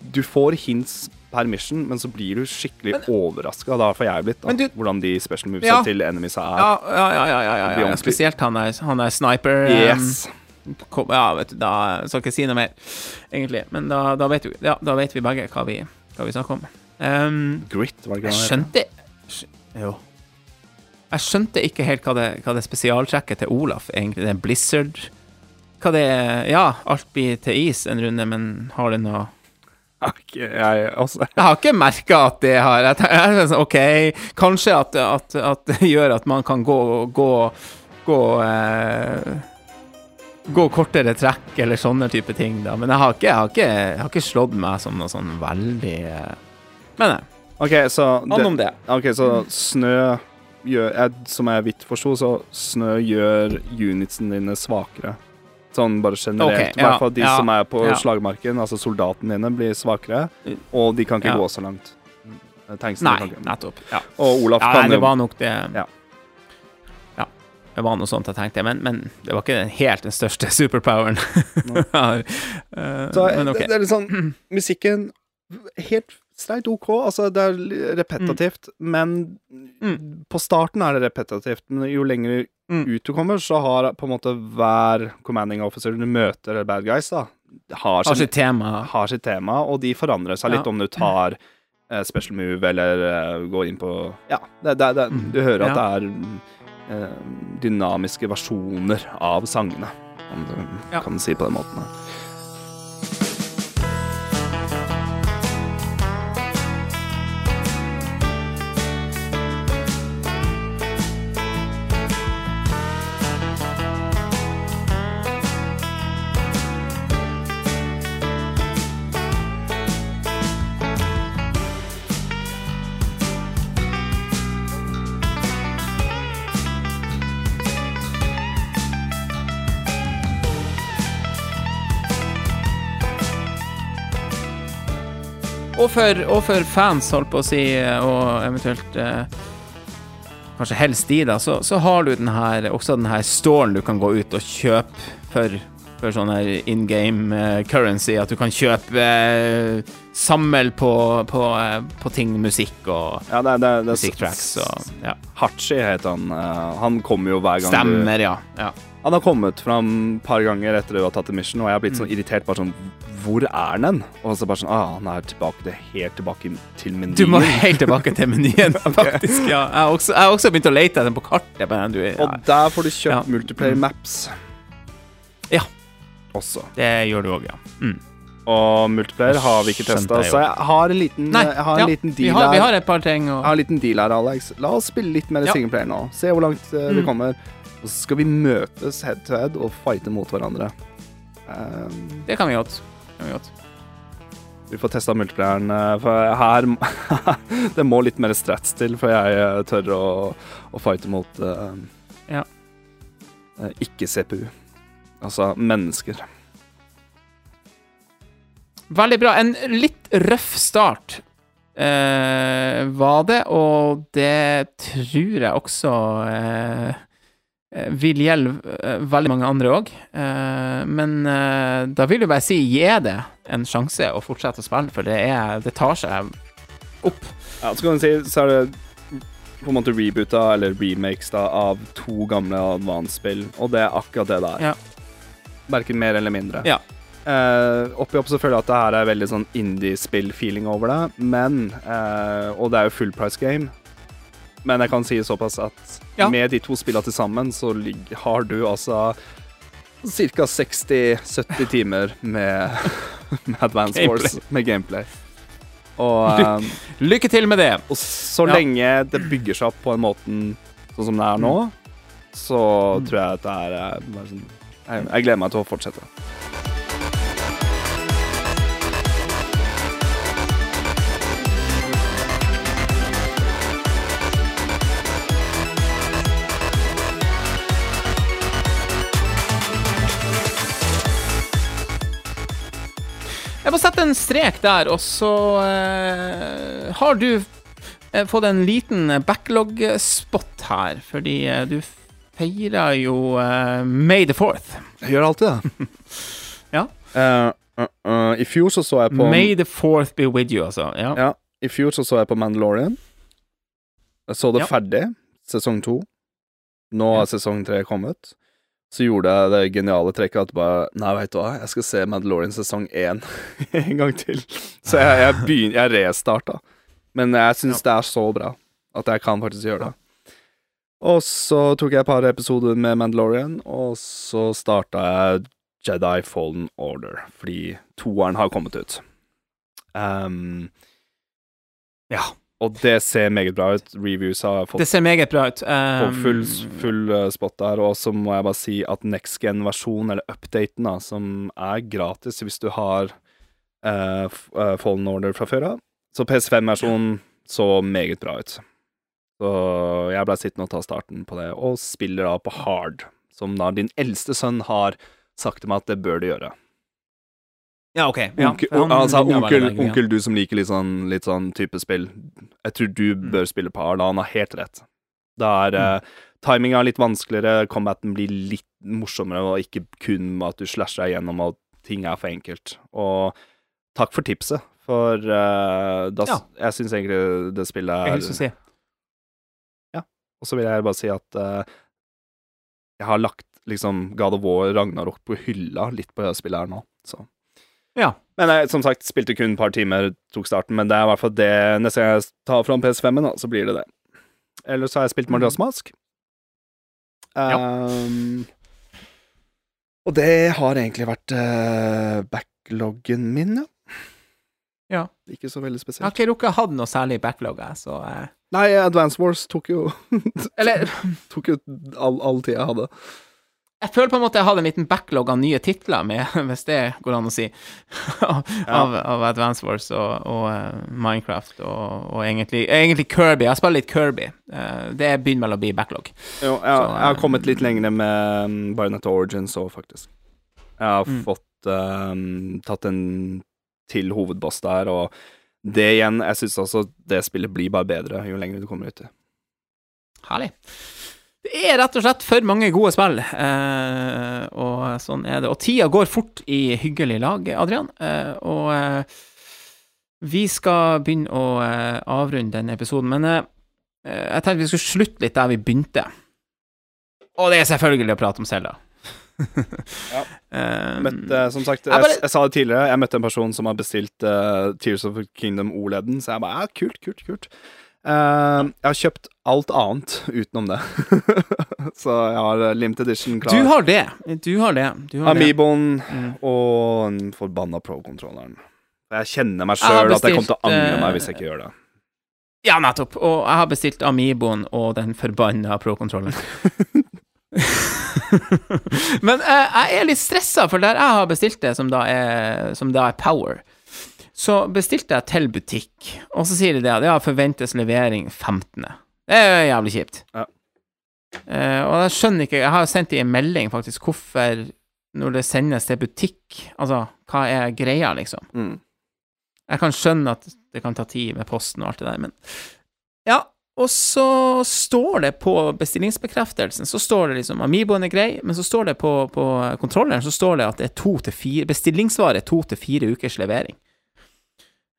Du får hints per mission, men så blir du skikkelig overraska. Da har jeg blitt, da. Du- hvordan de special movesa Ja. til enemies er. Ja, ja, ja, ja, ja, ja. Spesielt han er, han er sniper. Yes. Um, ja, vet du, da skal jeg ikke si noe mer, egentlig. Men da, da, vet, vi, ja, da vet vi begge hva vi, hva vi snakker om. Um, Grit, var det ikke jeg det? skjønte skj- Jo. Jeg skjønte ikke helt hva det, hva det spesialtrekket til Olaf egentlig Det er Blizzard Hva det er Ja, alt blir til is en runde, men har det noe Ok, jeg, også. Jeg har ikke merka at det har jeg tenker, er sånn, OK, kanskje at, at, at det gjør at man kan gå Gå, gå eh, Gå kortere trekk eller sånne type ting, da. Men jeg har ikke, jeg har ikke, jeg har ikke slått meg som noe sånn veldig eh, Men jeg. OK, så det, om det. Ok, så snø gjør jeg, Som jeg vidt forsto, så snø gjør unitsene dine svakere. Sånn bare generelt. Ok, I hvert fall de ja, som er på ja. slagmarken, altså soldatene dine, blir svakere. Og de kan ikke Ja. gå så langt. Tanksene Nei, nettopp. Ja. Og Olaf Ja, kan det var nok det Ja. Ja, Det var noe sånt jeg tenkte, men, men det var ikke den- helt den største superpoweren. uh. Eh, Så okay. det, det er litt sånn Musikken helt streit OK. Altså, det er repetativt, mm. men Mm. på starten er det repetitivt. Men jo lenger Mm. ut du kommer, så har på en måte hver commanding officer du møter, eller bad guys, da, har Har sin, sitt tema. har sitt tema, og de forandrer seg litt Ja. om du tar uh, special move eller uh, går inn på Ja, det, det, det, Mm. du hører at Ja. det er uh, dynamiske versjoner av sangene, om du Ja. kan si på den måten. For, og for fans, holdt på å si, og eventuelt eh, Kanskje helst de, da, så, så har du den her, også den her stålen du kan gå ut og kjøpe for, for sånn her in game eh, currency. At du kan kjøpe eh, Samle på, på, eh, på ting, musikk og Ja, det, det, det, musikktracks og Ja. Hachi heter han. han kommer jo hver gang du Stemmer, ja. ja. Han har kommet fram et par ganger etter du har tatt en mission, og jeg har blitt Mm. sånn irritert. Bare sånn Hvor er den? Og så bare sånn Ah, han er tilbake til, helt tilbake til menyen. Du må helt tilbake til menyen, faktisk. Ja. Jeg har også, jeg også begynt å lete etter den på kartet. Men du, ja. Og der får du kjøpt Ja. multiplayer Mm. maps. Ja. Også. Det gjør du òg, ja. Mm. Og multiplayer har vi ikke testa, så jeg har en liten, Nei, har en ja, liten Vi deal her. vi har et par ting og... Jeg har en liten deal her, Alex. La oss spille litt mer Ja. singleplayer nå. Se hvor langt eh, vi Mm. kommer. Og så skal vi møtes head to head og fighte mot hverandre. Um, Det kan vi godt. Kan vi godt. Vi får testa multiplayeren, eh, for her Det må litt mer strats til før jeg eh, tør å, å fighte mot uh, Ja. uh, ikke-CPU. Altså mennesker. Veldig bra. En litt røff start uh, var det, og det tror jeg også eh, eh, vil gjelde eh, veldig mange andre òg. Eh, men eh, da vil jeg bare si gi det en sjanse å fortsette å spille, for det, er, det tar seg opp. Ja, så kan du si, så er det på en måte reboota, eller remakes, da, av to gamle advance-spill, og det er akkurat det der. Ja. Verken mer eller mindre. Ja. Uh, oppi opp så føler jeg at det her er veldig sånn indie-spill-feeling over det, men uh, Og det er jo full price game, men jeg kan si såpass at Ja. med de to spillene til sammen, så har du altså ca. 60-70 timer med, med Advance. Wars, med gameplay. Og, um, Lykke til med det. og så Ja. lenge det bygger seg opp på en måte sånn som det er nå, så Mm. tror jeg at det er eh, sånn jeg, jeg gleder meg til å fortsette. Jeg må sette en strek der, og så eh, har du eh, fått en liten backlog-spot her, fordi eh, du feirer jo eh, May the Fourth. Jeg gjør alltid det. Ja. Uh, uh, uh, I fjor så så jeg på May the Fourth be with you, altså. Ja. Ja, i fjor så så jeg på Mandalorian. Jeg så det Ja. ferdig, sesong to. Nå Ja. sesong tre kommet. Så gjorde jeg det geniale trekket at bare Nei, vet du hva, jeg skal se Mandalorian sesong én en gang til. Så jeg, jeg begynner Jeg restarta. Men jeg syns det er så bra at jeg kan faktisk gjøre det. Og så tok jeg et par episoder med Mandalorian, og så starta jeg Jedi Fallen Order, fordi toeren har kommet ut. Um, Ja. Og det ser meget bra ut. Reviews har fått Det ser meget bra ut. Um, full, full uh, spot der. Og så må jeg bare si at next gen-versjonen, eller updaten, da, som er gratis hvis du har uh, Fallen Order fra før av Så PS5-versjonen så meget bra ut. Så jeg ble sittende og ta starten på det, og spiller da på hard, som da din eldste sønn har sagt til meg at det bør du gjøre. Ja, OK. Ja, onkel, han altså, onkel, veldig, veldig, onkel, du som liker litt sånn, litt sånn type spill, jeg tror du Mm. bør spille par da han har helt rett. Da er uh, timinga litt vanskeligere, combaten blir litt morsommere, og ikke kun med at du slasher deg gjennom og ting er for enkelt. Og takk for tipset, for uh, da, Ja. jeg syns egentlig det spillet er Jeg vil så si. Og så vil jeg bare si at uh, jeg har lagt liksom God of War Ragnarok på hylla litt på det spillet her nå, så Ja. Men jeg, som sagt, spilte kun et par timer, tok starten, men det er i hvert fall det Neste gang jeg tar fram PS5-en, da, så blir det det. Ellers har jeg spilt Majora's Mask. Ja. Um, og det har egentlig vært uh, backloggen min, ja. Ja. Ikke så veldig Jeg har spesielt. ikke rukket hatt noe særlig backlog, jeg, så uh... Nei, Advance Wars tok jo Eller Tok jo all, all tid jeg hadde. Jeg føler på en måte jeg hadde en liten backlog av nye titler med, hvis det går an å si, av, av, av Advance Wars og, og eh, Minecraft og, og egentlig, egentlig Kirby. Jeg spiller litt Kirby. Eh, det begynner vel å bli backlog. Jo, jeg, Så, jeg har eh, kommet litt lenger med um, Bionet Origins òg, faktisk. Jeg har Mm. fått um, tatt en til hovedboss der, og det igjen Jeg syns altså det spillet blir bare bedre jo lenger du kommer uti. Herlig. Det er rett og slett for mange gode spill, eh, og sånn er det. Og tida går fort i hyggelig lag, Adrian, eh, og eh, vi skal begynne å eh, avrunde denne episoden, men eh, jeg tenkte vi skulle slutte litt der vi begynte. Og det er selvfølgelig å prate om Selda. Ja. Eh, Møtte, som sagt, Jeg jeg, jeg, sa det tidligere, jeg møtte en person som har bestilt uh, Tears of Kingdom O-leden, så jeg bare ja, kult, kult, kult. Eh, jeg har kjøpt alt annet utenom det. så jeg har eh, limited edition du klar. har det. Du har det. Du har. Amiiboen Mm. og den forbanna pro-kontrolleren. Jeg kjenner meg sjøl at jeg kommer til å angre eh, meg hvis jeg ikke gjør det. Ja, nettopp. Og jeg har bestilt Amiiboen og den forbanna pro-kontrolleren. Men uh, jeg er litt stressa, for der jeg har bestilt det, som da er, som da er Power, så bestilte jeg til butikk, og så sier de det at ja, forventes levering 15. Det er jo jævlig kjipt. Ja. Uh, og jeg skjønner ikke Jeg har sendt dem en melding, faktisk, hvorfor, når det sendes til butikk Altså, hva er greia, liksom? Mm. Jeg kan skjønne at det kan ta tid med posten og alt det der, men Ja, og så står det på bestillingsbekreftelsen, så står det liksom Amiboen er grei, men så står det på, på kontrolleren så står det at det er to til fire Bestillingsvare to til fire ukers levering.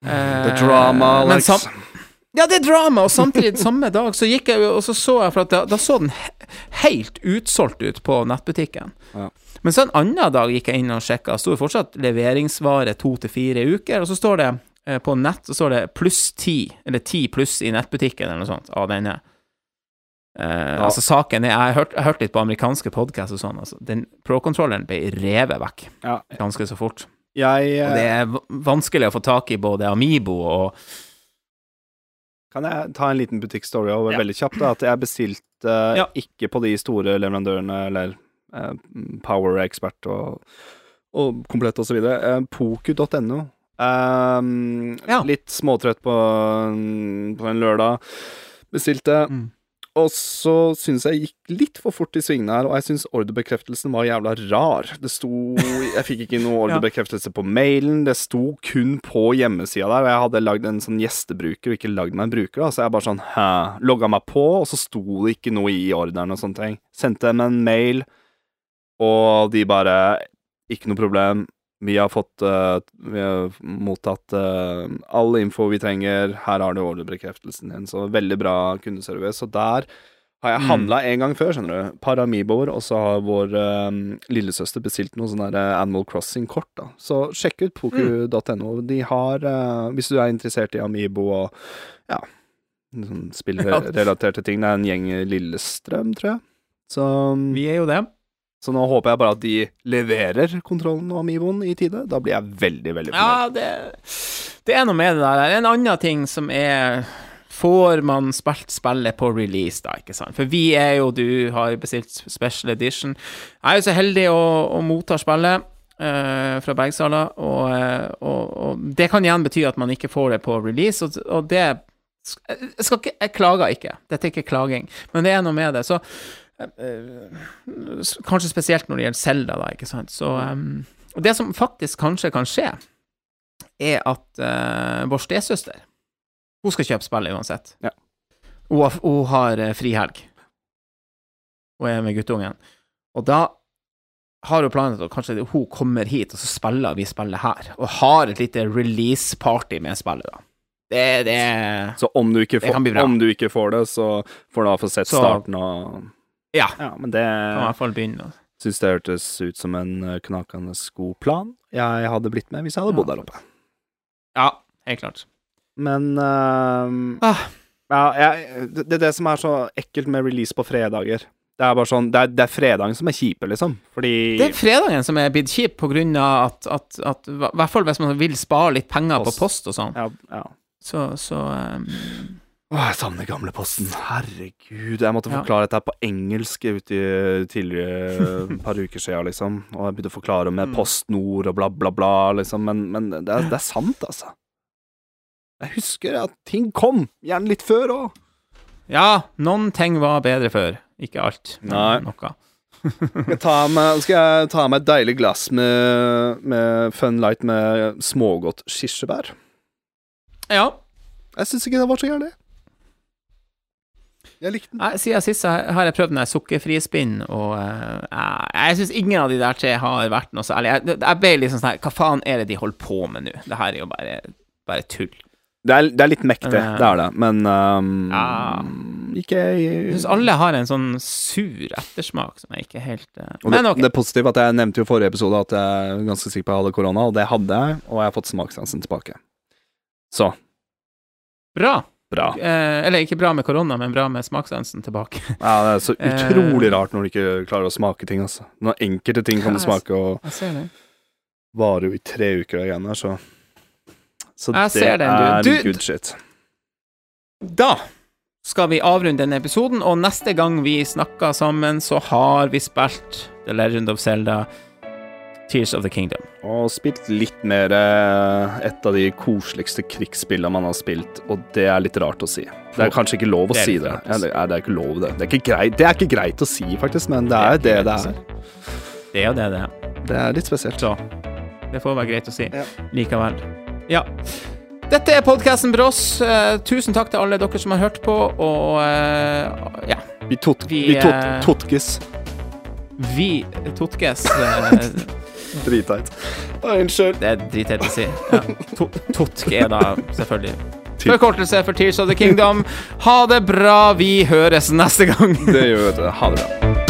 The Eh, drama, men Alex. ja, det er drama, og samtidig samme dag så gikk jeg og så så jeg, for da, da så den he helt utsolgt ut på nettbutikken. Ja. Men så en annen dag gikk jeg inn og sjekka, sto fortsatt leveringsvare to til fire uker, og så står det eh, på nett så står det pluss ti, eller ti pluss i nettbutikken, eller noe sånt, av denne. Eh, Altså, saken er Jeg har hørt, hørt litt på amerikanske podkaster og sånn, altså, den pro-kontrolleren ble revet vekk Ja, ganske så fort. Jeg Og det eh, er vanskelig å få tak i både Amibo og Kan jeg ta en liten butikkstory over Ja. veldig kjapt? da At jeg bestilte uh, Ja. ikke på de store leverandørene, eller uh, Power Expert og, og Komplett videre. Eh, Poku.no. Um, Ja. Litt småtrøtt på, på en lørdag. Bestilte. Mm. Og så syns jeg gikk litt for fort i svingene her, og jeg syns ordrebekreftelsen var jævla rar. Det sto Jeg fikk ikke noe ordrebekreftelse på mailen, det sto kun på hjemmesida der, og jeg hadde lagd en sånn gjestebruker og ikke lagd meg en bruker, da, så jeg bare sånn hæ, logga meg på, og så sto det ikke noe i ordren og sånne ting. Sendte dem en mail, og de bare Ikke noe problem. Vi har fått uh, Vi har mottatt uh, all info vi trenger. Her har du ordrebekreftelsen din. Så veldig bra kundeservice. Og der har jeg Mm. en gang før, skjønner du. Par Amiboer, og så har vår um, lillesøster bestilt noe sånn Animal Crossing-kort, da. Så sjekk ut poku.no. De har, uh, hvis du er interessert i Amibo og ja, sånn spillrelaterte ting. Det er en gjeng i Lillestrøm, tror jeg. Så Vi er jo det. Så nå håper jeg bare at de leverer kontrollen og Amiboen i tide. Da blir jeg veldig, veldig fornøyd. Ja, det, det er noe med det der. En annen ting som er Får man spilt spillet på release, da, ikke sant? For vi er jo Du har bestilt special edition. Jeg er jo så heldig å, å motta spillet eh, fra Bergsala, og, eh, og, og det kan igjen bety at man ikke får det på release, og, og det Jeg, skal ikke, jeg klager ikke. Dette er ikke klaging, men det er noe med det. Så Kanskje spesielt når det gjelder Selda, da, ikke sant. Så um, Og det som faktisk kanskje kan skje, er at uh, vår stesøster Hun skal kjøpe spillet uansett. Ja. Hun har, hun har uh, frihelg. Hun er med guttungen. Og da har hun planen at kanskje hun kommer hit, og så spiller vi spillet her. Og har et lite release-party med spillet, da. Det, det Så om du, får, om du ikke får det, så får du få sett starten og Ja. Ja, men det Kan i hvert fall begynne. syns det hørtes ut som en eh, knakende god plan. Jeg hadde blitt med hvis jeg hadde bodd der oppe. Ja, helt klart. Men uh, Ah. ja, jeg, det, det er det som er så ekkelt med release på fredager. Det er bare sånn Det er, det er fredagen som er kjipe, liksom. Fordi Det er fredagen som er blitt kjip på grunn av at, at, at I hvert fall hvis man vil spare litt penger Post. på post og sånn. ja, ja. Så, så um, Åh, jeg savner gamleposten. Herregud. Jeg måtte Ja. forklare dette på engelsk ute i tidligere par uker siden, liksom. Og jeg begynte å forklare med Mm. Post Nord og bla, bla, bla, liksom. Men, men det, er, det er sant, altså. Jeg husker at ting kom, gjerne litt før òg. Ja, noen ting var bedre før. Ikke alt, men Nei. noe. Skal, jeg med- skal jeg ta med et deilig glass med, med Fun Light med smågodt kirsebær? Ja. Jeg syns ikke det var så gærent. Jeg likte den. Siden sist har jeg prøvd den der sukkerfrispinn, og eh, jeg, jeg syns ingen av de der tre har vært noe særlig. Jeg, jeg ble liksom sånn her Hva faen er det de holder på med nå? Det her er jo bare, bare tull. Det er, det er litt mektig, Men, eh, det er det, men um, Ja. Ikke Jeg syns alle har en sånn sur ettersmak som jeg ikke helt uh, Men det, ok. det er positivt at jeg nevnte jo i forrige episode at jeg er ganske sikker på at jeg hadde korona, og det hadde jeg, og jeg har fått smakssansen tilbake. Så Bra. Bra. Eh, eller ikke bra med korona, men bra med smakssansen tilbake. Ja, det er så Eh. utrolig rart når du ikke klarer å smake ting, altså. Når enkelte ting kan du smake og varer jo i tre uker, og greiene der, så Så Jeg det den, er Du- good shit. Da skal vi avrunde denne episoden, og neste gang vi snakker sammen, så har vi spilt The Legend of Zelda Tears of the Kingdom. Og spilt litt mer eh, et av de koseligste krigsspillene man har spilt, og det er litt rart å si. Det er kanskje ikke lov å Det si det. Ja, det, er, det er ikke lov, det. Det er ikke, greit, det er ikke greit å si, faktisk, men det er det Det er det er. Det jo det det er. Det er litt spesielt. Så det får være greit å si Ja. likevel. Ja. Dette er podkasten Brås. Uh, tusen takk til alle dere som har hørt på, og uh, ja, Vi, tot, Vi, vi tot, eh, totkes. vi totkes. Dritteit. Unnskyld. det er dritteit å si. Ja. Totk er da selvfølgelig forkortelse for Tears of the Kingdom. Ha det bra, vi høres neste gang. Det gjør vi. Ha det bra.